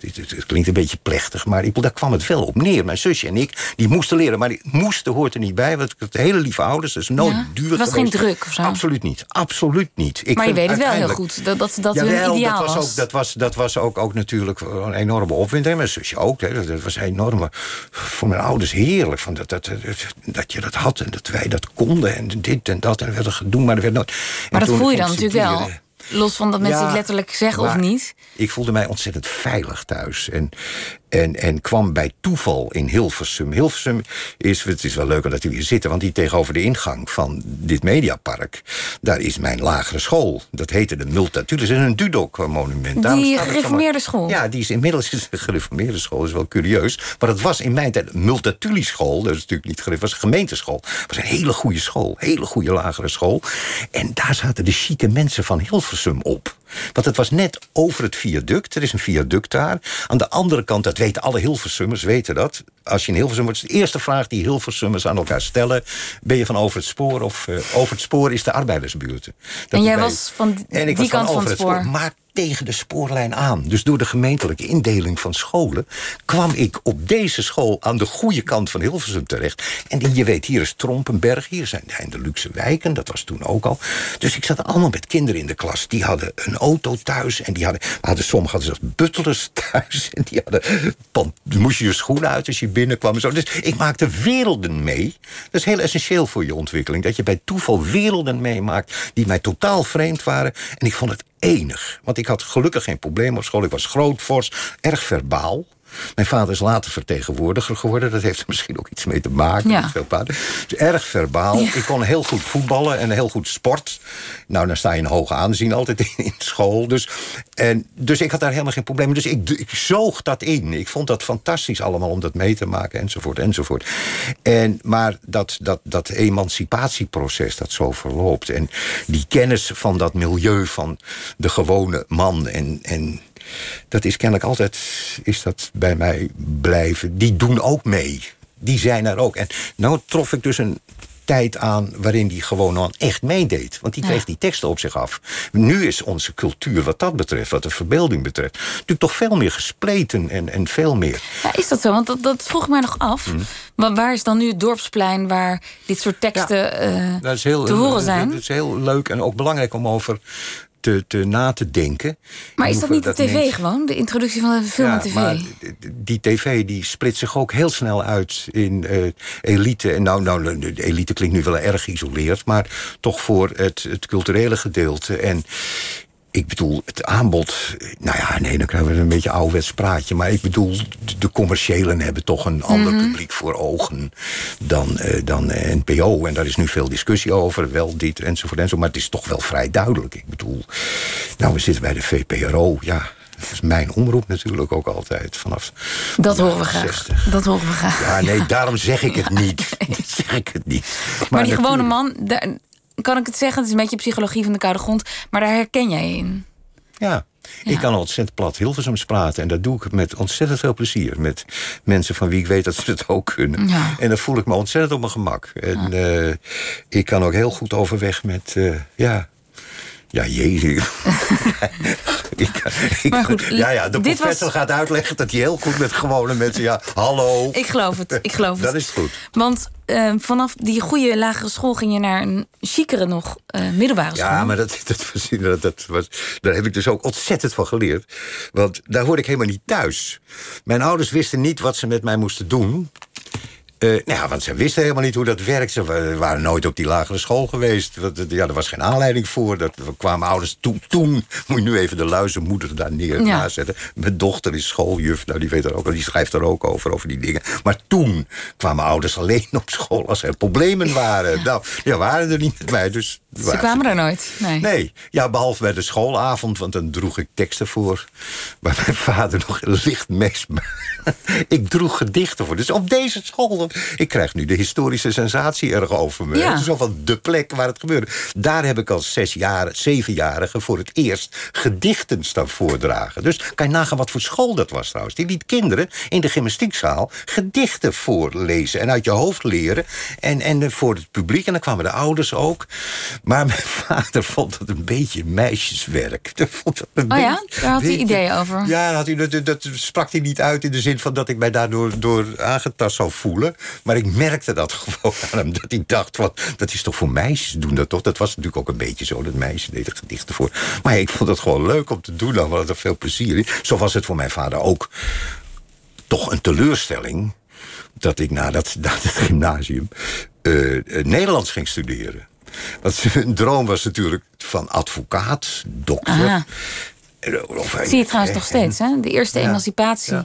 Het klinkt een beetje plechtig, maar ik, daar kwam het wel op neer. Mijn zusje en ik, die moesten leren. Maar die moesten hoort er niet bij. Want het hele lieve ouders, dat is nooit ja, duur Het was geen druk of zo? Absoluut niet. Absoluut niet. Ik maar je weet het wel heel goed, dat dat, dat jawel, hun ideaal dat was. Ook, dat was, dat was ook, ook natuurlijk een enorme opwinding. Mijn zusje ook. Hè. Dat was enorme, voor mijn ouders heerlijk. Van dat, dat, dat, dat je dat had en dat wij dat konden. En dit en dat. En er werd er gedoe, maar er werd nooit... Maar dat voel je dan natuurlijk wel. Los van dat mensen het letterlijk zeggen of niet. Ik voelde mij ontzettend veilig thuis. En, en, en kwam bij toeval in Hilversum. Hilversum is, het is wel leuk dat u hier zitten... want die tegenover de ingang van dit mediapark... daar is mijn lagere school. Dat heette de Multatulus. Dat is een Dudok-monument. Die gereformeerde school? Ja, die is inmiddels is een gereformeerde school. Dat is wel curieus. Maar dat was in mijn tijd een Multatuli-school. Dat is natuurlijk niet gereformeerd, was een gemeenteschool. Het was een hele goede school. Hele goede lagere school. En daar zaten de chique mensen van Hilversum op. Want het was net over het viaduct. Er is een viaduct daar. Aan de andere kant, dat weten alle Hilversummers, weten dat. Als je in Hilversum wordt, is de eerste vraag die Hilversummers aan elkaar stellen... ben je van over het spoor of uh, over het spoor is de arbeidersbuurt. Dat en jij was van en ik die was kant van over het spoor? Maar tegen de spoorlijn aan. Dus door de gemeentelijke indeling van scholen... kwam ik op deze school aan de goede kant van Hilversum terecht. En je weet, hier is Trompenberg, hier zijn de luxe wijken. Dat was toen ook al. Dus ik zat allemaal met kinderen in de klas. Die hadden een auto thuis. En die hadden, hadden sommigen hadden zelfs butlers thuis. En die hadden... Moest je je schoenen uit als je binnenkwam. En zo. Dus ik maakte werelden mee. Dat is heel essentieel voor je ontwikkeling. Dat je bij toeval werelden meemaakt... die mij totaal vreemd waren. En ik vond het enig. Want ik had gelukkig geen probleem op school. Ik was groot, fors, erg verbaal. Mijn vader is later vertegenwoordiger geworden. Dat heeft er misschien ook iets mee te maken. Ja. Veel. Dus erg verbaal. Ja. Ik kon heel goed voetballen en heel goed sport. Nou, dan sta je in hoog aanzien altijd in, in school. Dus, en, dus ik had daar helemaal geen probleem mee. Dus ik, ik zoog dat in. Ik vond dat fantastisch allemaal om dat mee te maken. Enzovoort, enzovoort. En, maar dat, dat, dat emancipatieproces dat zo verloopt. En die kennis van dat milieu van de gewone man en... en dat is kennelijk altijd is dat bij mij blijven. Die doen ook mee. Die zijn er ook. En nou trof ik dus een tijd aan waarin die gewoon man echt meedeed. Want die kreeg Ja. die teksten op zich af. Nu is onze cultuur wat dat betreft, wat de verbeelding betreft... natuurlijk toch veel meer gespleten en, en veel meer... Ja, is dat zo? Want dat, dat vroeg mij nog af. Mhm. Wa- Waar is dan nu het dorpsplein waar dit soort teksten eh, heel, te horen zijn? Dat is heel leuk en ook belangrijk om over te, te na te denken. Maar is dat niet de tv gewoon? De introductie van de film ja, en tv? maar die tv die split zich ook heel snel uit in eh, elite. En nou, nou, de elite klinkt nu wel erg geïsoleerd... maar toch voor het, het culturele gedeelte. En ik bedoel, het aanbod... Nou ja, nee, dan krijgen we een beetje ouderwets praatje. Maar ik bedoel, de- commerciëlen hebben toch een ander Mhm. publiek voor ogen... dan, eh, dan NPO. En daar is nu veel discussie over, wel dit enzovoort enzovoort. Maar het is toch wel vrij duidelijk. Ik bedoel, nou, we zitten bij de VPRO, ja... Dat is mijn omroep natuurlijk ook altijd. Vanaf dat horen we graag. 60. Dat horen we graag. Ja, nee, daarom zeg ik het niet. Dat zeg ik het niet. maar die gewone man, daar, kan ik het zeggen? Het is een beetje psychologie van de koude grond. Maar daar herken jij in. Ja. Ja. Ik kan ontzettend plat Hilversums praten. En dat doe ik met ontzettend veel plezier. Met mensen van wie ik weet dat ze het ook kunnen. Ja. En dan voel ik me ontzettend op mijn gemak. En eh, ik kan ook heel goed overweg met... eh, ja, ja, jezus. Maar goed, ja, ja, de professor was- gaat uitleggen dat hij heel goed met gewone mensen... Ja, hallo. Ik geloof het. Ik geloof het. Dat is goed. Want eh, vanaf die goede lagere school ging je naar een chicere nog uh, middelbare school. Ja, maar dat, dat, was, dat, dat was, daar heb ik dus ook ontzettend van geleerd. Want daar hoorde ik helemaal niet thuis. Mijn ouders wisten niet wat ze met mij moesten doen. Uh, nou ja, want ze wisten helemaal niet hoe dat werkt. Ze waren nooit op die lagere school geweest. Ja, er was geen aanleiding voor. Dat kwamen ouders toen. Toen moet je nu even de luizenmoeder daar neer ja. zetten. Mijn dochter is schooljuf. Nou, die weet er ook, die schrijft er ook over, over die dingen. Maar toen kwamen ouders alleen op school als er problemen waren. Ja. Nou, ja, waren er niet met mij. Dus ze kwamen er nooit? Nee. nee. Ja, behalve bij de schoolavond, want dan droeg ik teksten voor. Waar mijn vader nog licht mes. ik droeg gedichten voor. Dus op deze school. Ik krijg nu de historische sensatie erg over me. Ja. Het is zo van de plek waar het gebeurde. Daar heb ik als zes jaar, zevenjarige voor het eerst gedichten staan voordragen. Dus kan je nagaan wat voor school dat was trouwens. Die liet kinderen in de gymnastiekzaal gedichten voorlezen. En uit je hoofd leren. En, en voor het publiek. En dan kwamen de ouders ook. Maar mijn vader vond dat een beetje meisjeswerk. Vond dat een oh ja? Daar had hij ideeën over? Ja, had hij, dat, dat, sprak hij niet uit in de zin van dat ik mij daardoor door aangetast zou voelen. Maar ik merkte dat gewoon aan hem. Dat hij dacht, wat, dat is toch voor meisjes doen dat toch? Dat was natuurlijk ook een beetje zo. Dat meisjes deden gedichten voor. Maar ik vond het gewoon leuk om te doen. Dan had er veel plezier in. Zo was het voor mijn vader ook. Toch een teleurstelling dat ik na, dat, na het gymnasium uh, Nederlands ging studeren. Want zijn droom was natuurlijk van advocaat, dokter. Zie je trouwens nog steeds, hè? De eerste emancipatie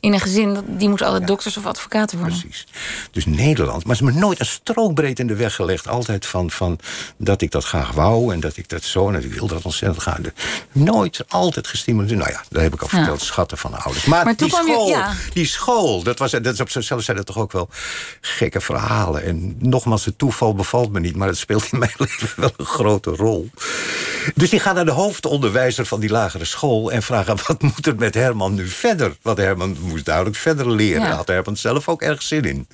in een gezin, die moet altijd dokters of advocaten worden. Precies. Dus Nederland, maar ze me nooit een strookbreed in de weg gelegd. Altijd van, van dat ik dat graag wou en dat ik dat zo en dat ik wilde dat ontzettend graag. Nooit, altijd gestimuleerd. Nou ja, daar heb ik al verteld, schatten van de ouders. Maar, die, school, je, die school, dat, was, dat is op zichzelf zijn dat toch ook wel gekke verhalen. En nogmaals, het toeval bevalt me niet, maar het speelt in mijn leven wel een grote rol. Dus die gaat naar de hoofdonderwijzer van die lagere school... en vragen, wat moet er met Herman nu verder? Want Herman moest duidelijk verder leren. Ja. Had Herman zelf ook erg zin in.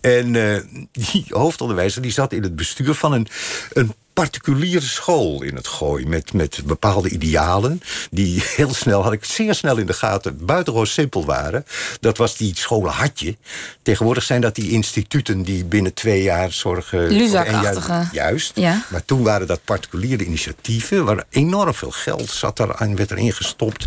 En uh, die hoofdonderwijzer die zat in het bestuur van een, een particuliere school in het gooi. Met, met bepaalde idealen. Die heel snel, had ik zeer snel in de gaten, buitengewoon simpel waren. Dat was die scholen had je. Tegenwoordig zijn dat die instituten die binnen twee jaar zorgen. Luzak-achtige. Juist. Ja. Maar toen waren dat particuliere initiatieven. Waar enorm veel geld zat er aan, werd erin gestopt.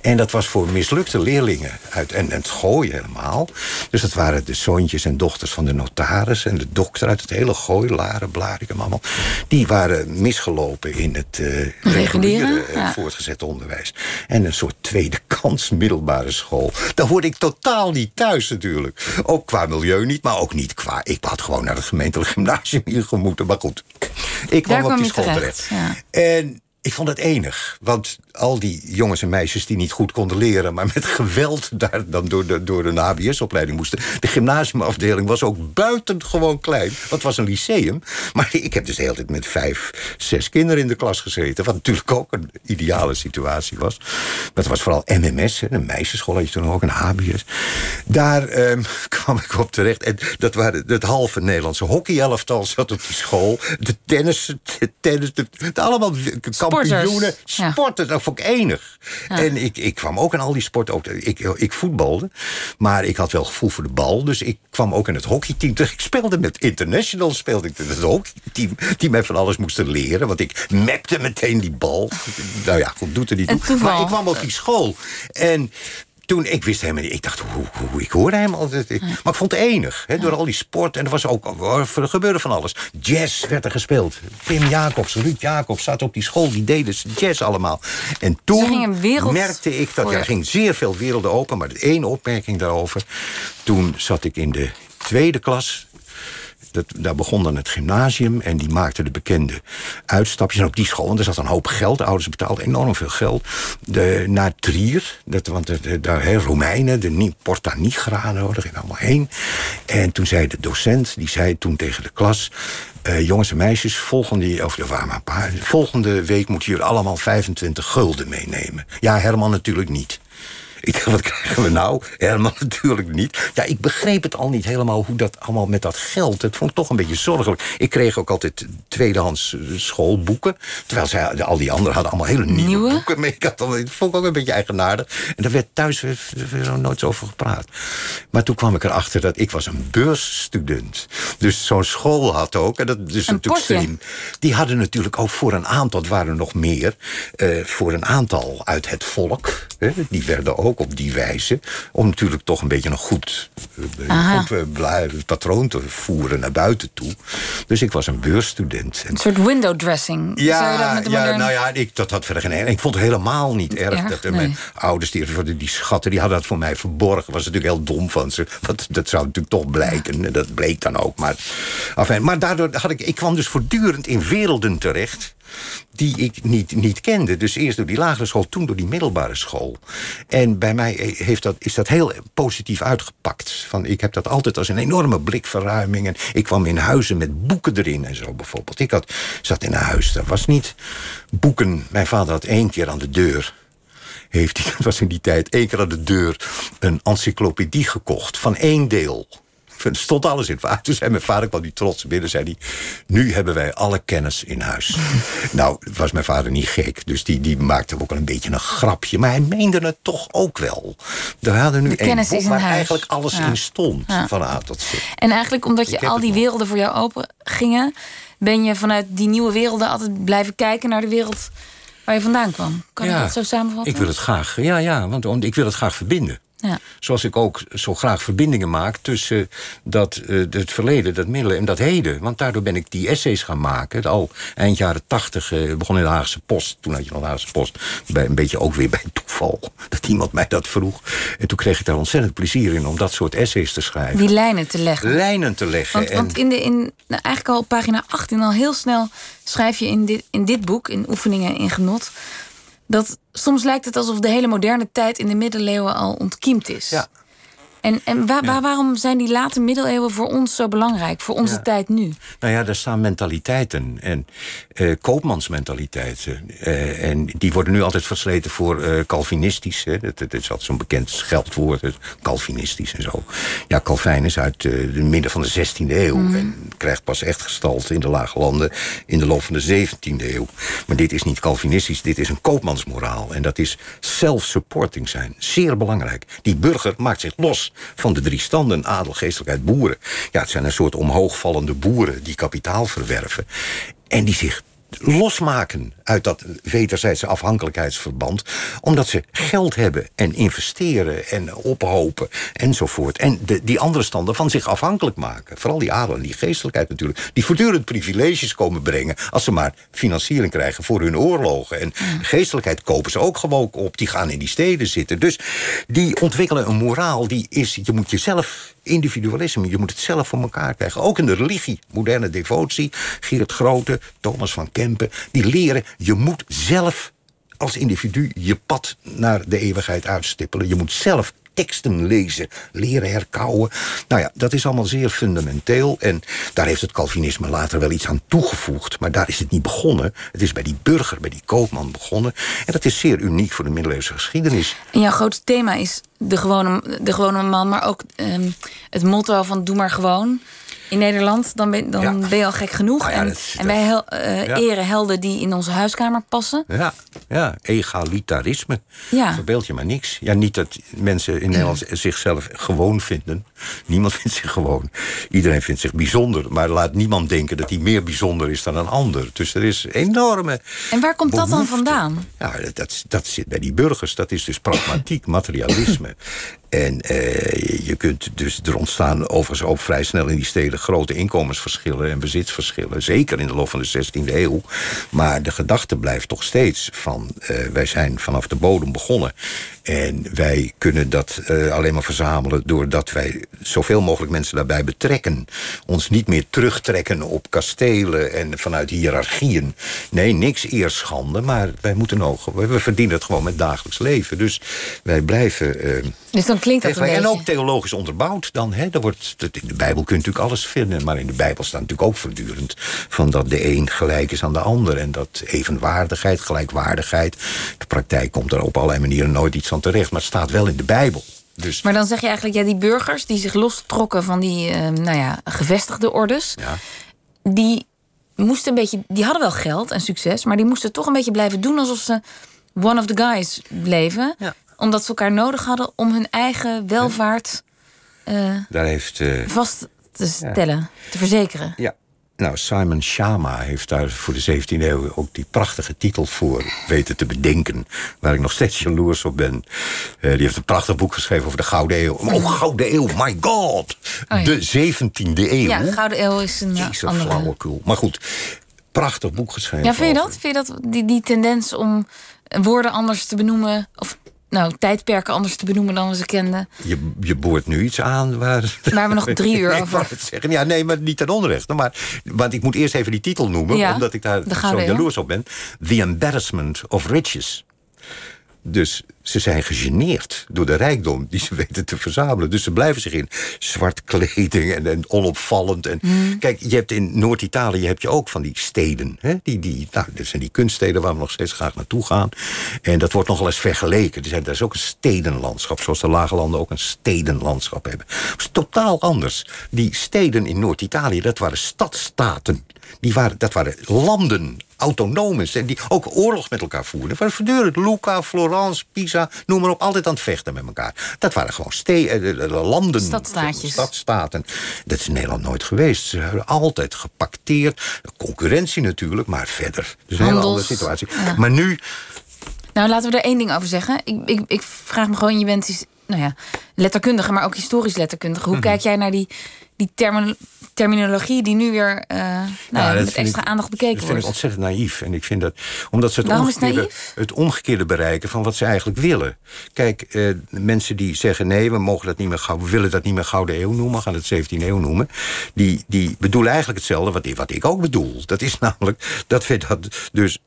En dat was voor mislukte leerlingen. Uit, en, en het gooi helemaal. Dus dat waren de zoontjes en dochters van de notaris. En de dokter uit het hele gooi. Laren, Blarikum allemaal. Die waren misgelopen in het uh, reguliere uh, voortgezet onderwijs. En een soort tweede kans middelbare school. Daar hoorde ik totaal niet thuis natuurlijk. Ook qua milieu niet, maar ook niet qua... Ik had gewoon naar het gemeentelijk gymnasium hier gemoeten. Maar goed, ik kwam op die school terecht. terecht. Ja. En ik vond het enig. Want al die jongens en meisjes die niet goed konden leren... maar met geweld daar dan door door de HBS-opleiding moesten... de gymnasiumafdeling was ook buitengewoon klein. Het was een lyceum. Maar ik heb dus de hele tijd met vijf, zes kinderen in de klas gezeten... wat natuurlijk ook een ideale situatie was. Dat was vooral MMS, een meisjesschool had je toen ook, een HBS. Daar um, kwam ik op terecht. En dat waren het halve Nederlandse hockeyelftal zat op die school. De tennis, tennis, de, de allemaal kampioenen. Sporten, dat vond ik enig. En ik, ik kwam ook in al die sporten. Ook, ik, ik voetbalde, maar ik had wel gevoel voor de bal. Dus ik kwam ook in het hockeyteam. Dus ik speelde met international, speelde ik in het hockeyteam. Die mij van alles moesten leren. Want ik mapte meteen die bal. Nou ja, goed, doet er niet toe. Maar ik kwam op die school. En toen, ik wist helemaal niet. Ik dacht, hoe, hoe ik hoorde hem altijd. Maar ik vond het enig. Hè, door al die sport. En er was ook, er gebeurde van alles. Jazz werd er gespeeld. Pim Jacobs, Ruud Jacobs zaten op die school. Die deden jazz allemaal. En toen merkte ik dat er ging zeer veel werelden open. Maar één opmerking daarover. Toen zat ik in de tweede klas dat, daar begon dan het gymnasium en die maakte de bekende uitstapjes. En op die school, en er zat een hoop geld. De ouders betaalden enorm veel geld. De, naar Trier, dat, want daar Romeinen, de Porta Nigra, daar gingen allemaal heen. En toen zei de docent, die zei toen tegen de klas... Uh, jongens en meisjes, volgende, of er waren maar volgende week moet jullie allemaal 25 gulden meenemen. Ja, Herman natuurlijk niet. Ik dacht, wat krijgen we nou? Helemaal natuurlijk niet. Ja, ik begreep het al niet helemaal hoe dat allemaal met dat geld. Het vond ik toch een beetje zorgelijk. Ik kreeg ook altijd tweedehands eh, schoolboeken. Terwijl zij, al die anderen hadden allemaal hele nieuwe, Nieuwe? boeken mee. Ik had dan, dat vond ik ook een beetje eigenaardig. En daar werd thuis weer, weer zo nooit over gepraat. Maar toen kwam ik erachter dat ik was een beursstudent. Dus zo'n school had ook, en dat is natuurlijk potje. slim. Die hadden natuurlijk ook voor een aantal, het waren er nog meer... eh, voor een aantal uit het volk. Hè, die werden ook op die wijze... om natuurlijk toch een beetje een goed, eh, goed eh, patroon te voeren naar buiten toe. Dus ik was een beursstudent. En Een soort window dressing. Je dat ja, met de ja moderne... nou ja, ik, dat had verder geen en Ik vond het helemaal niet erg. erg? Dat, Nee. Mijn ouders, die, schatten, die hadden dat voor mij verborgen. was natuurlijk heel dom van ze. Want dat zou natuurlijk toch blijken. En Dat bleek dan ook. Maar, enfin, maar daardoor had ik... Ik kwam dus voortdurend in werelden terecht die ik niet, niet kende. Dus eerst door die lagere school, toen door die middelbare school. En bij mij heeft dat, is dat heel positief uitgepakt. Van, ik heb dat altijd als een enorme blikverruiming. En ik kwam in huizen met boeken erin en zo bijvoorbeeld. Ik had, zat in een huis, dat was niet boeken. Mijn vader had één keer aan de deur heeft dat was in die tijd, één keer aan de deur een encyclopedie gekocht van één deel. Er stond alles in. Toen zei mijn vader, kwam die trots binnen, zei hij... nu hebben wij alle kennis in huis. nou, was mijn vader niet gek, dus die, die maakte ook wel een beetje een grapje. Maar hij meende het toch ook wel. We hadden nu kennis boek waar huis. eigenlijk alles Ja. in stond, Ja. van A tot Z. En eigenlijk omdat je al die werelden voor jou open gingen... ben je vanuit die nieuwe werelden altijd blijven kijken naar de wereld waar je vandaan kwam. Kan je dat zo samenvatten? Ik wil het graag, ja, ja, want ik wil het graag verbinden. Ja. Zoals ik ook zo graag verbindingen maak tussen dat, eh, het verleden, dat middelen en dat heden. Want daardoor ben ik die essays gaan maken. Al eind jaren tachtig eh, begon in de Haagse Post. Toen had je nog de Haagse Post. Bij, een beetje ook weer bij toeval. Dat iemand mij dat vroeg. En toen kreeg ik daar ontzettend plezier in om dat soort essays te schrijven. Die lijnen te leggen. Lijnen te leggen. Want, en, want in de, in, nou, eigenlijk al op pagina 18 al heel snel schrijf je in dit, in dit boek, in Oefeningen in Genot, dat soms lijkt het alsof de hele moderne tijd in de middeleeuwen al ontkiemd is. En, en waar, waar- waarom zijn die late middeleeuwen voor ons zo belangrijk, voor onze Ja. tijd nu? Nou ja, daar staan mentaliteiten en eh, koopmansmentaliteiten. eh, en die worden nu altijd versleten voor eh, Calvinistisch. Hè. Dat, dat is altijd zo'n bekend scheldwoord, Calvinistisch en zo. Ja, Calvijn is uit de midden van de 16e eeuw... en krijgt pas echt gestalte in de lage landen in de loop van de 17e eeuw. Maar dit is niet Calvinistisch, dit is een koopmansmoraal. En dat is self-supporting zijn, zeer belangrijk. Die burger maakt zich los van de drie standen, adel, geestelijkheid, boeren. Ja, het zijn een soort omhoogvallende boeren die kapitaal verwerven. En die zich losmaken uit dat wederzijdse afhankelijkheidsverband... omdat ze geld hebben en investeren en ophopen enzovoort. En de, die andere standen van zich afhankelijk maken. Vooral die adel en die geestelijkheid natuurlijk. Die voortdurend privileges komen brengen... als ze maar financiering krijgen voor hun oorlogen. En geestelijkheid kopen ze ook gewoon op. Die gaan in die steden zitten. Dus die ontwikkelen een moraal die is... je moet jezelf individualisme. Je moet het zelf voor elkaar krijgen. Ook in de religie, moderne devotie. Gerrit Grote, Thomas van Kempen. Die leren, je moet zelf als individu je pad naar de eeuwigheid uitstippelen. Je moet zelf teksten lezen, leren herkauwen. Nou ja, dat is allemaal zeer fundamenteel. En daar heeft het Calvinisme later wel iets aan toegevoegd. Maar daar is het niet begonnen. Het is bij die burger, bij die koopman begonnen. En dat is zeer uniek voor de middeleeuwse geschiedenis. En jouw grootste thema is de gewone, de gewone man, maar ook ehm, het motto van doe maar gewoon. In Nederland, dan ben, dan Ja. ben je al gek genoeg. Nou ja, en, en wij hel- eh, Ja. eren helden die in onze huiskamer passen. Ja, ja, egalitarisme. Ja. Verbeeld je maar niks. Ja, niet dat mensen in Nederland zichzelf gewoon vinden. Niemand vindt zich gewoon. Iedereen vindt zich bijzonder. Maar laat niemand denken dat hij meer bijzonder is dan een ander. Dus er is enorme. En waar komt dat dan vandaan? Ja, dat, dat zit bij die burgers. Dat is dus pragmatiek, materialisme. En eh, je kunt dus er ontstaan overigens ook vrij snel in die steden grote inkomensverschillen en bezitsverschillen. Zeker in de loop van de 16e eeuw. Maar de gedachte blijft toch steeds van eh, wij zijn vanaf de bodem begonnen. En wij kunnen dat eh, alleen maar verzamelen doordat wij zoveel mogelijk mensen daarbij betrekken. Ons niet meer terugtrekken op kastelen en vanuit hiërarchieën. Nee, niks eerschande, maar wij moeten ook. We verdienen het gewoon met dagelijks leven. Dus wij blijven. eh, Dus dan klinkt dat een En ook theologisch onderbouwd dan. Hè, er wordt, in de Bijbel kun je natuurlijk alles vinden. Maar in de Bijbel staat natuurlijk ook voortdurend... van dat de een gelijk is aan de ander. En dat evenwaardigheid, gelijkwaardigheid... de praktijk komt er op allerlei manieren nooit iets aan terecht. Maar het staat wel in de Bijbel. Dus Maar dan zeg je eigenlijk, ja, die burgers die zich lostrokken van die, eh, nou ja, gevestigde ordes, ja, die moesten een beetje, die hadden wel geld en succes, maar die moesten toch een beetje blijven doen alsof ze one of the guys bleven, Ja. omdat ze elkaar nodig hadden om hun eigen welvaart eh, daar heeft... eh, vast te stellen, te verzekeren. Ja. Nou, Simon Shama heeft daar voor de 17e eeuw ook die prachtige titel voor weten te bedenken. Waar ik nog steeds jaloers op ben. Eh, die heeft een prachtig boek geschreven over de Gouden Eeuw. Oh, Gouden Eeuw, my god! Oh ja. De 17e eeuw. Ja, de Gouden Eeuw is een Jezus, andere... flauwekul. Maar goed, prachtig boek geschreven. Ja, vind je over- dat? Vind je dat die, die tendens om woorden anders te benoemen, of nou, tijdperken anders te benoemen dan we ze kenden? Je, je boort nu iets aan waar... Waar we nog drie uur Ik over- het zeggen. Ja, nee, maar niet ten onrechte. Maar, want ik moet eerst even die titel noemen, Ja, omdat ik daar zo jaloers op ben. The Embarrassment of Riches. Dus ze zijn gegeneerd door de rijkdom die ze weten te verzamelen. Dus ze blijven zich in zwart kleding en, en onopvallend. En, Hmm. Kijk, je hebt in Noord-Italië heb je ook van die steden. Hè? Die, die, nou, dat zijn die kunststeden waar we nog steeds graag naartoe gaan. En dat wordt nogal eens vergeleken. Er, zijn, er is ook een stedenlandschap, zoals de lage landen ook een stedenlandschap hebben. Dat is totaal anders. Die steden in Noord-Italië, dat waren stadstaten. Die waren, dat waren landen, autonomen, en die ook oorlog met elkaar voerden. Dat waren voortdurend Lucca, Florence, Pisa, noem maar op, altijd aan het vechten met elkaar. Dat waren gewoon eh, landen. Stadstaatjes. Stadstaten. Dat is in Nederland nooit geweest. Ze hebben altijd gepacteerd. Concurrentie natuurlijk, maar verder. Dus een hele Handels, andere situatie. ja. Maar nu, Nou, laten we er één ding over zeggen. Ik, ik, ik vraag me gewoon, je bent nou ja, letterkundige, maar ook historisch letterkundige. Mhm. Hoe kijk jij naar die, die termen- terminologie die nu weer eh, nou ja, dat met extra ik- aandacht Dat bekeken vind ik wordt? ontzettend naïef. En ik vind dat, omdat ze het Waarom omgekeerde, het omgekeerde bereiken van wat ze eigenlijk willen. Kijk, eh, mensen die zeggen nee, we mogen dat niet meer gauw, we willen dat niet meer Gouden Eeuw noemen, we gaan het 17e eeuw noemen. Die, die bedoelen eigenlijk hetzelfde wat, ik- wat ik ook bedoel. Dat is namelijk dat we dat dus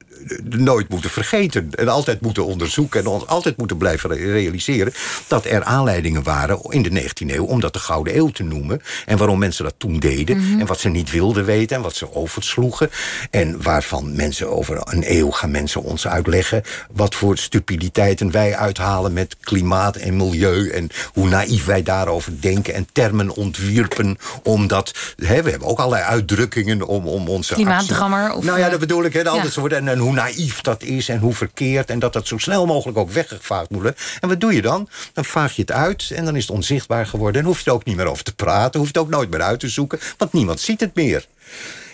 nooit moeten vergeten. En altijd moeten onderzoeken en ons altijd moeten blijven re- realiseren dat er aanleidingen waren in de 19e eeuw om dat de Gouden Eeuw te noemen. En waarom mensen dat toen deden. Mhm. En wat ze niet wilden weten en wat ze oversloegen. En waarvan mensen over een eeuw gaan mensen ons uitleggen wat voor stupiditeiten wij uithalen met klimaat en milieu. En hoe naïef wij daarover denken en termen ontwierpen. Omdat hè, we hebben ook allerlei uitdrukkingen om, om onze. Klimaatdrammer actie- of, nou ja, eh, dat bedoel ik. Hè, de ja. andere soorten. En, en hoe naïef dat is en hoe verkeerd. En dat dat zo snel mogelijk ook weggevaagd moet worden. En wat doe je dan? Dan vaag je het uit en dan is het onzichtbaar geworden. En hoef je er ook niet meer over te praten. Hoef je het ook nooit meer uit te zoeken. Want niemand ziet het meer.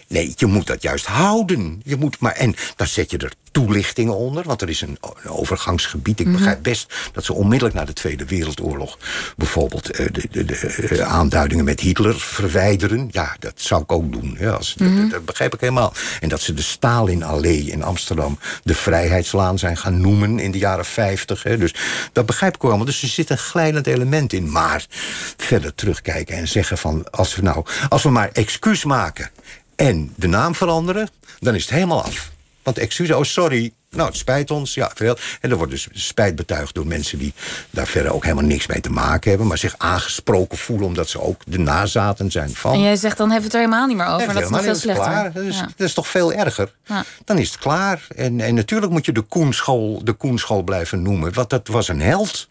Nee, je moet dat juist houden. Je moet maar, en dan zet je er toelichtingen onder, want er is een, een overgangsgebied. Ik begrijp best dat ze onmiddellijk na de Tweede Wereldoorlog... bijvoorbeeld eh, de, de, de eh, aanduidingen met Hitler verwijderen. Ja, dat zou ik ook doen. Ja, als, dat, dat, dat begrijp ik helemaal. En dat ze de Stalin-allee in Amsterdam... de Vrijheidslaan zijn gaan noemen in de jaren 50. Hè. Dus dat begrijp ik allemaal. Dus er zit een glijdend element in. Maar verder terugkijken en zeggen van... als we nou, als we maar excuus maken en de naam veranderen, dan is het helemaal af. Want excuus, oh sorry, nou het spijt ons, ja veel. En er wordt dus spijt betuigd door mensen die daar verder ook helemaal niks mee te maken hebben, maar zich aangesproken voelen omdat ze ook de nazaten zijn van. En jij zegt, dan hebben we het er helemaal niet meer over. Dat is nog veel slechter. klaar. Dat, is, Ja. dat is toch veel erger. Ja. Dan is het klaar. En, en natuurlijk moet je de Koenschool, de Koenschool blijven noemen. Want dat was een held.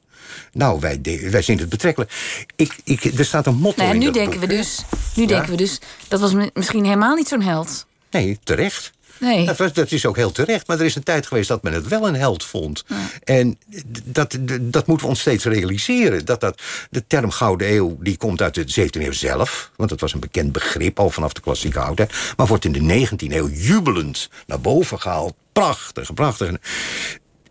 Nou, wij, de- wij zien het betrekkelijk. Ik, ik, er staat een motto Nou ja, in nu denken boek, we dus, nu denken we dus, dat was mi- misschien helemaal niet zo'n held. Nee, terecht. Nee. Dat, is ook heel terecht. Maar er is een tijd geweest dat men het wel een held vond. En dat, dat moeten we ons steeds realiseren. Dat, dat de term Gouden Eeuw die komt uit de 17e eeuw zelf. Want dat was een bekend begrip al vanaf de klassieke oudheid. Maar wordt in de 19e eeuw jubelend naar boven gehaald. Prachtig, prachtig.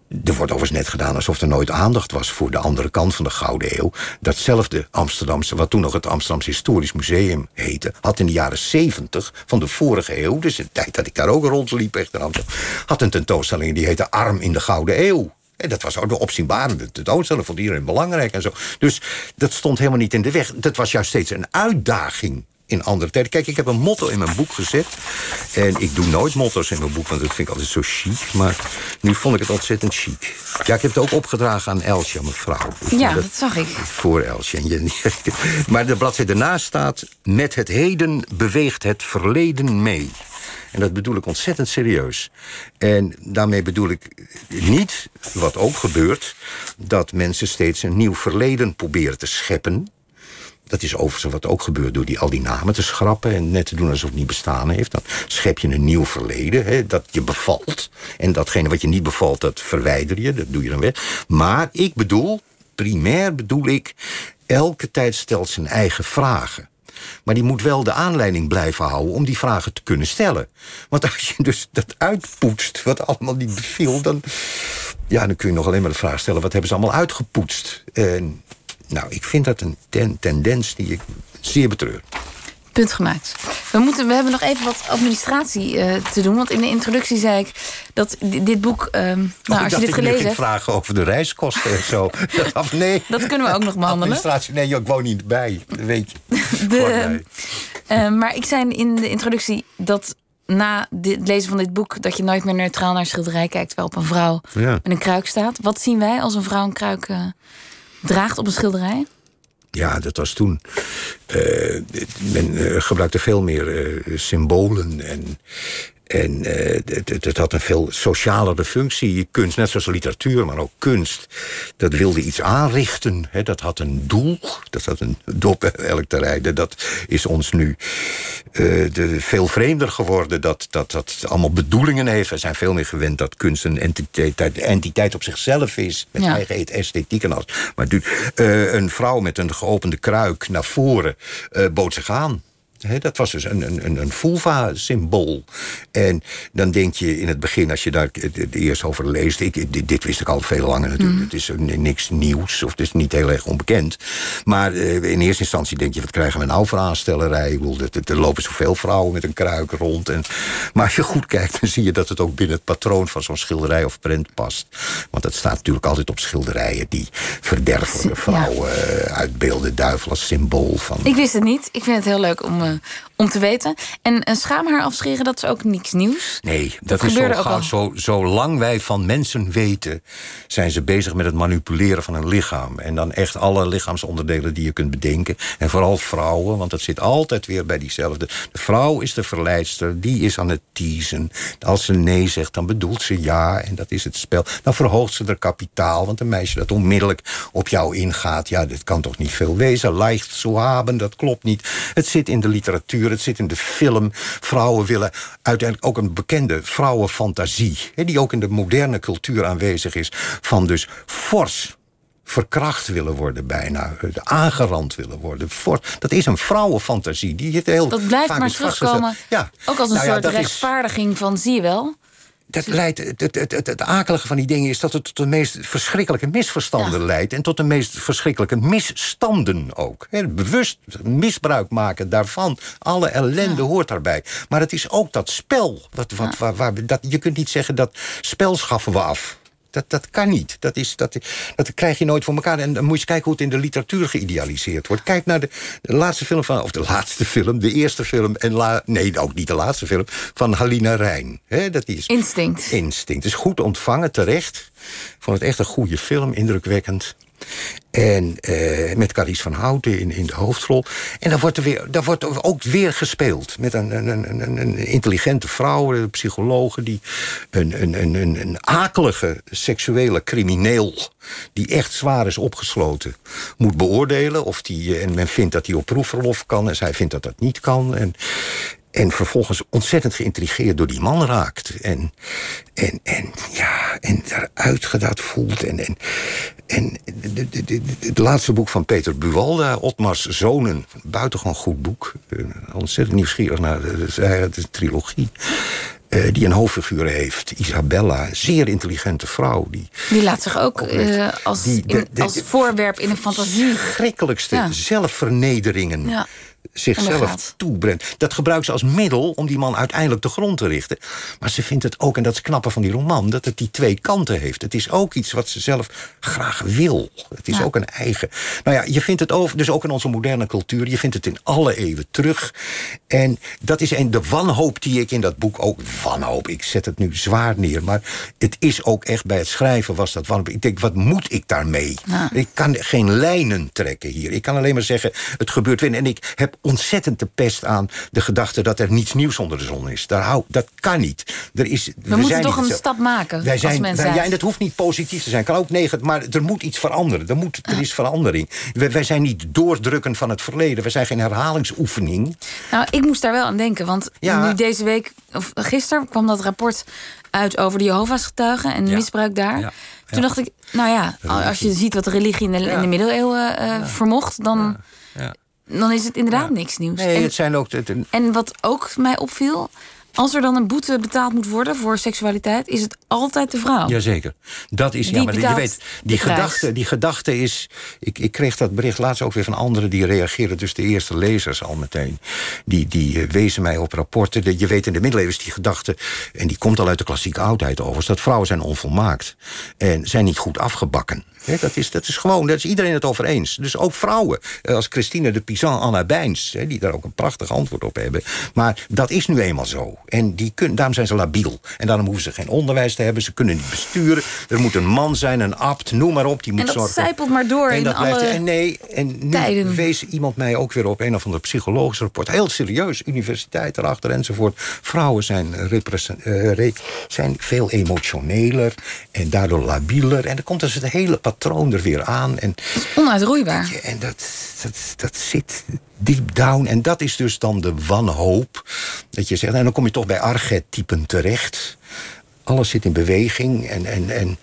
Er wordt overigens net gedaan alsof er nooit aandacht was voor de andere kant van de Gouden Eeuw. Datzelfde Amsterdamse, wat toen nog het Amsterdamse Historisch Museum heette, had in de jaren 70 van de vorige eeuw, dus de tijd dat ik daar ook rondliep, echt in Amsterdam, had een tentoonstelling die heette Arm in de Gouden Eeuw. En dat was ook de opzienbarende tentoonstelling, vond iedereen belangrijk en zo. Dus dat stond helemaal niet in de weg. Dat was juist steeds een uitdaging in andere tijden. Kijk, ik heb een motto in mijn boek gezet. En ik doe nooit motto's in mijn boek, want dat vind ik altijd zo chic. Maar nu vond ik het ontzettend chic. Ja, ik heb het ook opgedragen aan Elsje, mijn vrouw. Ja, dat, zag ik. Voor Elsje. En je, maar de bladzijde ernaast staat... Met het heden beweegt het verleden mee. En dat bedoel ik ontzettend serieus. En daarmee bedoel ik niet, wat ook gebeurt... dat mensen steeds een nieuw verleden proberen te scheppen... Dat is overigens wat ook gebeurt door die, al die namen te schrappen... en net te doen alsof het niet bestaan heeft. Dan schep je een nieuw verleden, hè, dat je bevalt. En datgene wat je niet bevalt, dat verwijder je, dat doe je dan weg. Maar ik bedoel, primair bedoel ik... elke tijd stelt zijn eigen vragen. Maar die moet wel de aanleiding blijven houden om die vragen te kunnen stellen. Want als je dus dat uitpoetst, wat allemaal niet beviel... dan, ja, dan kun je nog alleen maar de vraag stellen... wat hebben ze allemaal uitgepoetst? En nou, ik vind dat een ten tendens die ik zeer betreur. Punt gemaakt. We, moeten, we hebben nog even wat administratie uh, te doen. Want in de introductie zei ik dat dit boek... Uh, nou, oh, als je dit gelezen hebt... vragen over de reiskosten en zo. dat, nee. dat kunnen we ook nog behandelen. Administratie, nee, ik woon niet bij. Weet je. De, uh, maar ik zei in de introductie dat na het lezen van dit boek... dat je nooit meer neutraal naar schilderij kijkt... terwijl op een vrouw ja. met een kruik staat. Wat zien wij als een vrouw een kruik draagt op een schilderij? Ja, dat was toen. Uh, men uh, gebruikte veel meer uh, symbolen en en uh, het, het, had een veel socialere functie. Kunst, net zoals literatuur, maar ook kunst. Dat wilde iets aanrichten. Hè, dat had een doel. Dat had een dop elk te rijden. Dat is ons nu uh, de, veel vreemder geworden. Dat, dat dat allemaal bedoelingen heeft. We zijn veel meer gewend dat kunst een entiteit, entiteit op zichzelf is. Met ja. eigen esthetiek en alles. Maar uh, een vrouw met een geopende kruik naar voren bood zich aan dat was dus een, een, een vulva-symbool. En dan denk je in het begin, als je daar het eerst over leest... Ik, dit, wist ik al veel langer natuurlijk. Mm. Het is niks nieuws, of het is niet heel erg onbekend. Maar eh, in eerste instantie denk je, wat krijgen we nou voor aanstellerij? Ik bedoel, er, lopen zoveel vrouwen met een kruik rond. En, maar als je goed kijkt, dan zie je dat het ook binnen het patroon... van zo'n schilderij of prent past. Want dat staat natuurlijk altijd op schilderijen... die verderfelijke vrouwen ja. Eh, uitbeelden, duivel als symbool van... Ik wist het niet. Ik vind het heel leuk om... Uh euh, om te weten. En een schaamhaar afscheren, dat is ook niks nieuws. Nee, dat, dat is zo, gauw, zo Zolang wij van mensen weten... zijn ze bezig met het manipuleren van een lichaam. En dan echt alle lichaamsonderdelen die je kunt bedenken. En vooral vrouwen, want dat zit altijd weer bij diezelfde. De vrouw is de verleidster, die is aan het teasen. Als ze nee zegt, dan bedoelt ze ja. En dat is het spel. Dan verhoogt ze haar kapitaal. Want een meisje dat onmiddellijk op jou ingaat... ja, dit kan toch niet veel wezen. Leicht zo hebben, dat klopt niet. Het zit in de literatuur het zit in de film. Vrouwen willen uiteindelijk ook een bekende vrouwenfantasie... die ook in de moderne cultuur aanwezig is... van dus fors verkracht willen worden bijna. Aangerand willen worden. Dat is een vrouwenfantasie. Die het heel dat blijft maar terugkomen. Ja. Ook als een nou soort rechtvaardiging van, zie je wel dat leidt, het, het, het, het, akelige van die dingen is dat het tot de meest verschrikkelijke misverstanden leidt. En tot de meest verschrikkelijke misstanden ook. bewust misbruik maken daarvan. Alle ellende hoort daarbij. Maar het is ook dat spel. Wat, wat, waar, waar, dat, je kunt niet zeggen dat spel schaffen we af. Dat, dat kan niet. Dat, is, dat, dat krijg je nooit voor elkaar. En dan moet je eens kijken hoe het in de literatuur geïdealiseerd wordt. Kijk naar de, de laatste film van... of de laatste film, de eerste film... en la, nee, ook niet de laatste film... van Halina Rijn. dat is, Instinct. Instinct. Is goed ontvangen, terecht. Vond het echt een goede film, indrukwekkend. En uh, met Carice van Houten in, in de hoofdrol. En daar wordt, er weer, daar wordt ook weer gespeeld. Met een, een, een, een intelligente vrouw, een psychologe... die een, een, een, een, akelige seksuele crimineel... die echt zwaar is opgesloten, moet beoordelen. Of die, en men vindt dat hij op proefverlof kan... en zij vindt dat dat niet kan. En, en vervolgens ontzettend geïntrigeerd door die man raakt. En, en, en ja, en daaruit gedaan voelt. En, en, en het laatste boek van Peter Buwalda, Otmars Zonen. Buitengewoon goed boek. Uh, ontzettend nieuwsgierig naar. Een trilogie. Uh, die een hoofdfiguur heeft, Isabella. Een zeer intelligente vrouw. Die, die laat zich ook uh, als, die, de, de, als voorwerp in een fantasie. Schrikkelijkste ja. zelfvernederingen. Ja zichzelf toebrengt. Dat gebruikt ze als middel om die man uiteindelijk te grond te richten. Maar ze vindt het ook, en dat is knappe van die roman... dat het die twee kanten heeft. Het is ook iets wat ze zelf graag wil. Het is Ja. ook een eigen... Nou ja, je vindt het over, dus ook in onze moderne cultuur... je vindt het in alle eeuwen terug. En dat is een, de wanhoop die ik in dat boek ook... wanhoop, ik zet het nu zwaar neer... maar het is ook echt, bij het schrijven was dat wanhoop. Ik denk, wat moet ik daarmee? Ja. Ik kan geen lijnen trekken hier. Ik kan alleen maar zeggen, het gebeurt weer. En ik heb ontzettend de pest aan de gedachte... dat er niets nieuws onder de zon is. Daar hou, dat kan niet. Er is, we, moeten zijn toch een zo- stap maken Wij als zijn, wij- zijn. ja, en dat hoeft niet positief te zijn. kan ook negatief, maar er moet iets veranderen. Er, moet, er is verandering. Wij, wij zijn niet doordrukken van het verleden. We zijn geen herhalingsoefening. Nou, ik moest daar wel aan denken. Want Ja. nu deze week, of gisteren, kwam dat rapport uit over de Jehovah's getuigen en Ja. misbruik daar. Ja. Toen dacht ik, nou ja, als je ziet wat de religie in de, in de middeleeuwen eh, vermocht, dan. Dan is het inderdaad niks nieuws. Nee, en, het zijn ook... Het, en wat ook mij opviel, als er dan een boete betaald moet worden voor seksualiteit, is het altijd de vrouw. Jazeker. Dat is, Die ja, maar je weet, die prijs. gedachte, die gedachte is... Ik, ik kreeg dat bericht laatst ook weer van anderen die reageren. Dus de eerste lezers al meteen. Die, die eh, wezen mij op rapporten. De- Je weet, in de middeleeuwen is die gedachte... en die komt al uit de klassieke oudheid overigens... dat vrouwen zijn onvolmaakt. En zijn niet goed afgebakken. Dat, is, dat is gewoon, daar is iedereen het over eens. Dus ook vrouwen, eh, als Christine de Pizan, Anna Bijns... die daar ook een prachtig antwoord op hebben. Maar dat is nu eenmaal zo. En die kun, daarom zijn ze labiel. En daarom hoeven ze geen onderwijs te hebben. Ze kunnen niet besturen. Er moet een man zijn, een abt, noem maar op. Die moet en dat zorgen. zijpelt maar door En in dat blijft. alle... En nee, en nu tijden. wees iemand mij ook weer op een of ander psychologisch rapport. Heel serieus, universiteit erachter enzovoort. Vrouwen zijn, eh, re- zijn veel emotioneler en daardoor labieler. En dan komt dus het hele patroon er weer aan. En, Onuitroeibaar. en dat, dat, dat zit deep down. En dat is dus dan de wanhoop. Dat je zegt, en dan kom je toch bij archetypen terecht. Alles zit in beweging en, en, en,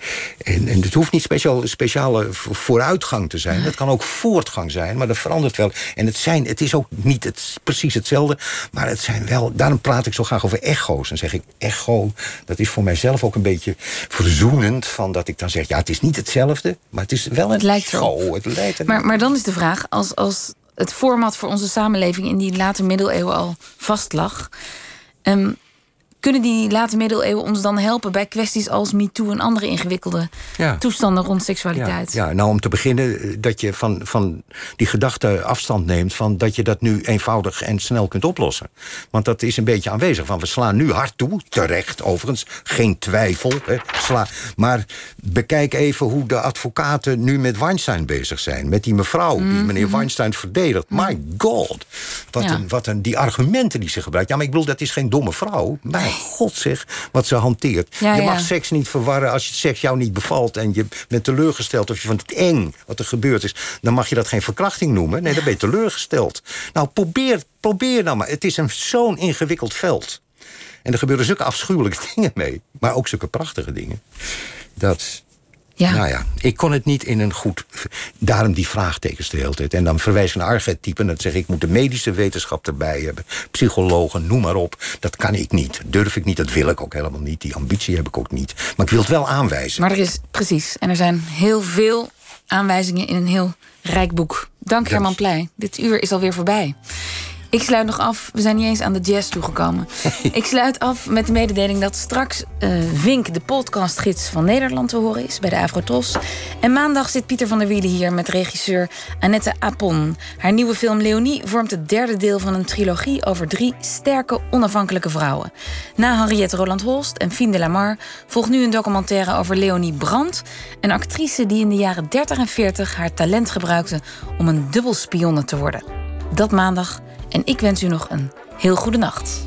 en, en het hoeft niet speciaal, speciale vo- vooruitgang te zijn. Het kan ook voortgang zijn, maar dat verandert wel. En het, zijn, het is ook niet het, precies hetzelfde, maar het zijn wel... Daarom praat ik zo graag over echo's. En zeg ik, echo, dat is voor mijzelf ook een beetje verzoenend... van dat ik dan zeg, ja, het is niet hetzelfde, maar het is wel een Het lijkt echo. Het lijkt er Maar, maar dan is de vraag, als, als het format voor onze samenleving in die late middeleeuwen al vast lag, ehm, kunnen die late middeleeuwen ons dan helpen bij kwesties als MeToo en andere ingewikkelde Ja. toestanden rond seksualiteit? ja, nou om te beginnen eh, dat je van, van die gedachte afstand neemt... van dat je dat nu eenvoudig en snel kunt oplossen. Want dat is een beetje aanwezig. Van we slaan nu hard toe, terecht overigens, geen twijfel. Hè, sla, maar bekijk even hoe de advocaten nu met Weinstein bezig zijn. Met die mevrouw die meneer Weinstein verdedigt. My god, wat, Ja. een, wat een, die argumenten die ze gebruikt. Ja, maar ik bedoel, dat is geen domme vrouw. Mijn god zeg, wat ze hanteert. Ja, je ja. mag seks niet verwarren als je seks jou niet bevalt... en je bent teleurgesteld of je vindt het eng wat er gebeurd is... dan mag je dat geen verkrachting noemen. Nee, dan ben je teleurgesteld. Nou, probeer, probeer nou maar. Het is een zo'n ingewikkeld veld. En er gebeuren zulke afschuwelijke dingen mee. Maar ook zulke prachtige dingen. Dat... Ja. Nou ja, ik kon het niet in een goed... Daarom die vraagtekens de hele tijd. En dan verwijs ik naar archetypen. Dan zeg ik, ik moet de medische wetenschap erbij hebben. Psychologen, noem maar op. Dat kan ik niet. Durf ik niet, dat wil ik ook helemaal niet. Die ambitie heb ik ook niet. Maar ik wil het wel aanwijzen. Maar er is, precies, en er zijn heel veel aanwijzingen in een heel rijk boek. Dank Herman Pleij. Dit uur is alweer voorbij. Ik sluit nog af, we zijn niet eens aan de jazz toegekomen. Ik sluit af met de mededeling dat straks eh, Vink, de podcastgids van Nederland, te horen is bij de Afrotros. En maandag zit Pieter van der Wielen hier met regisseur Annette Apon. Haar nieuwe film Leonie vormt het derde deel van een trilogie over drie sterke, onafhankelijke vrouwen. Na Henriette Roland-Holst en Fien de Lamar volgt nu een documentaire over Leonie Brandt, een actrice die in de jaren 30 en 40 haar talent gebruikte om een dubbelspionne te worden. Dat maandag. En ik wens u nog een heel goede nacht.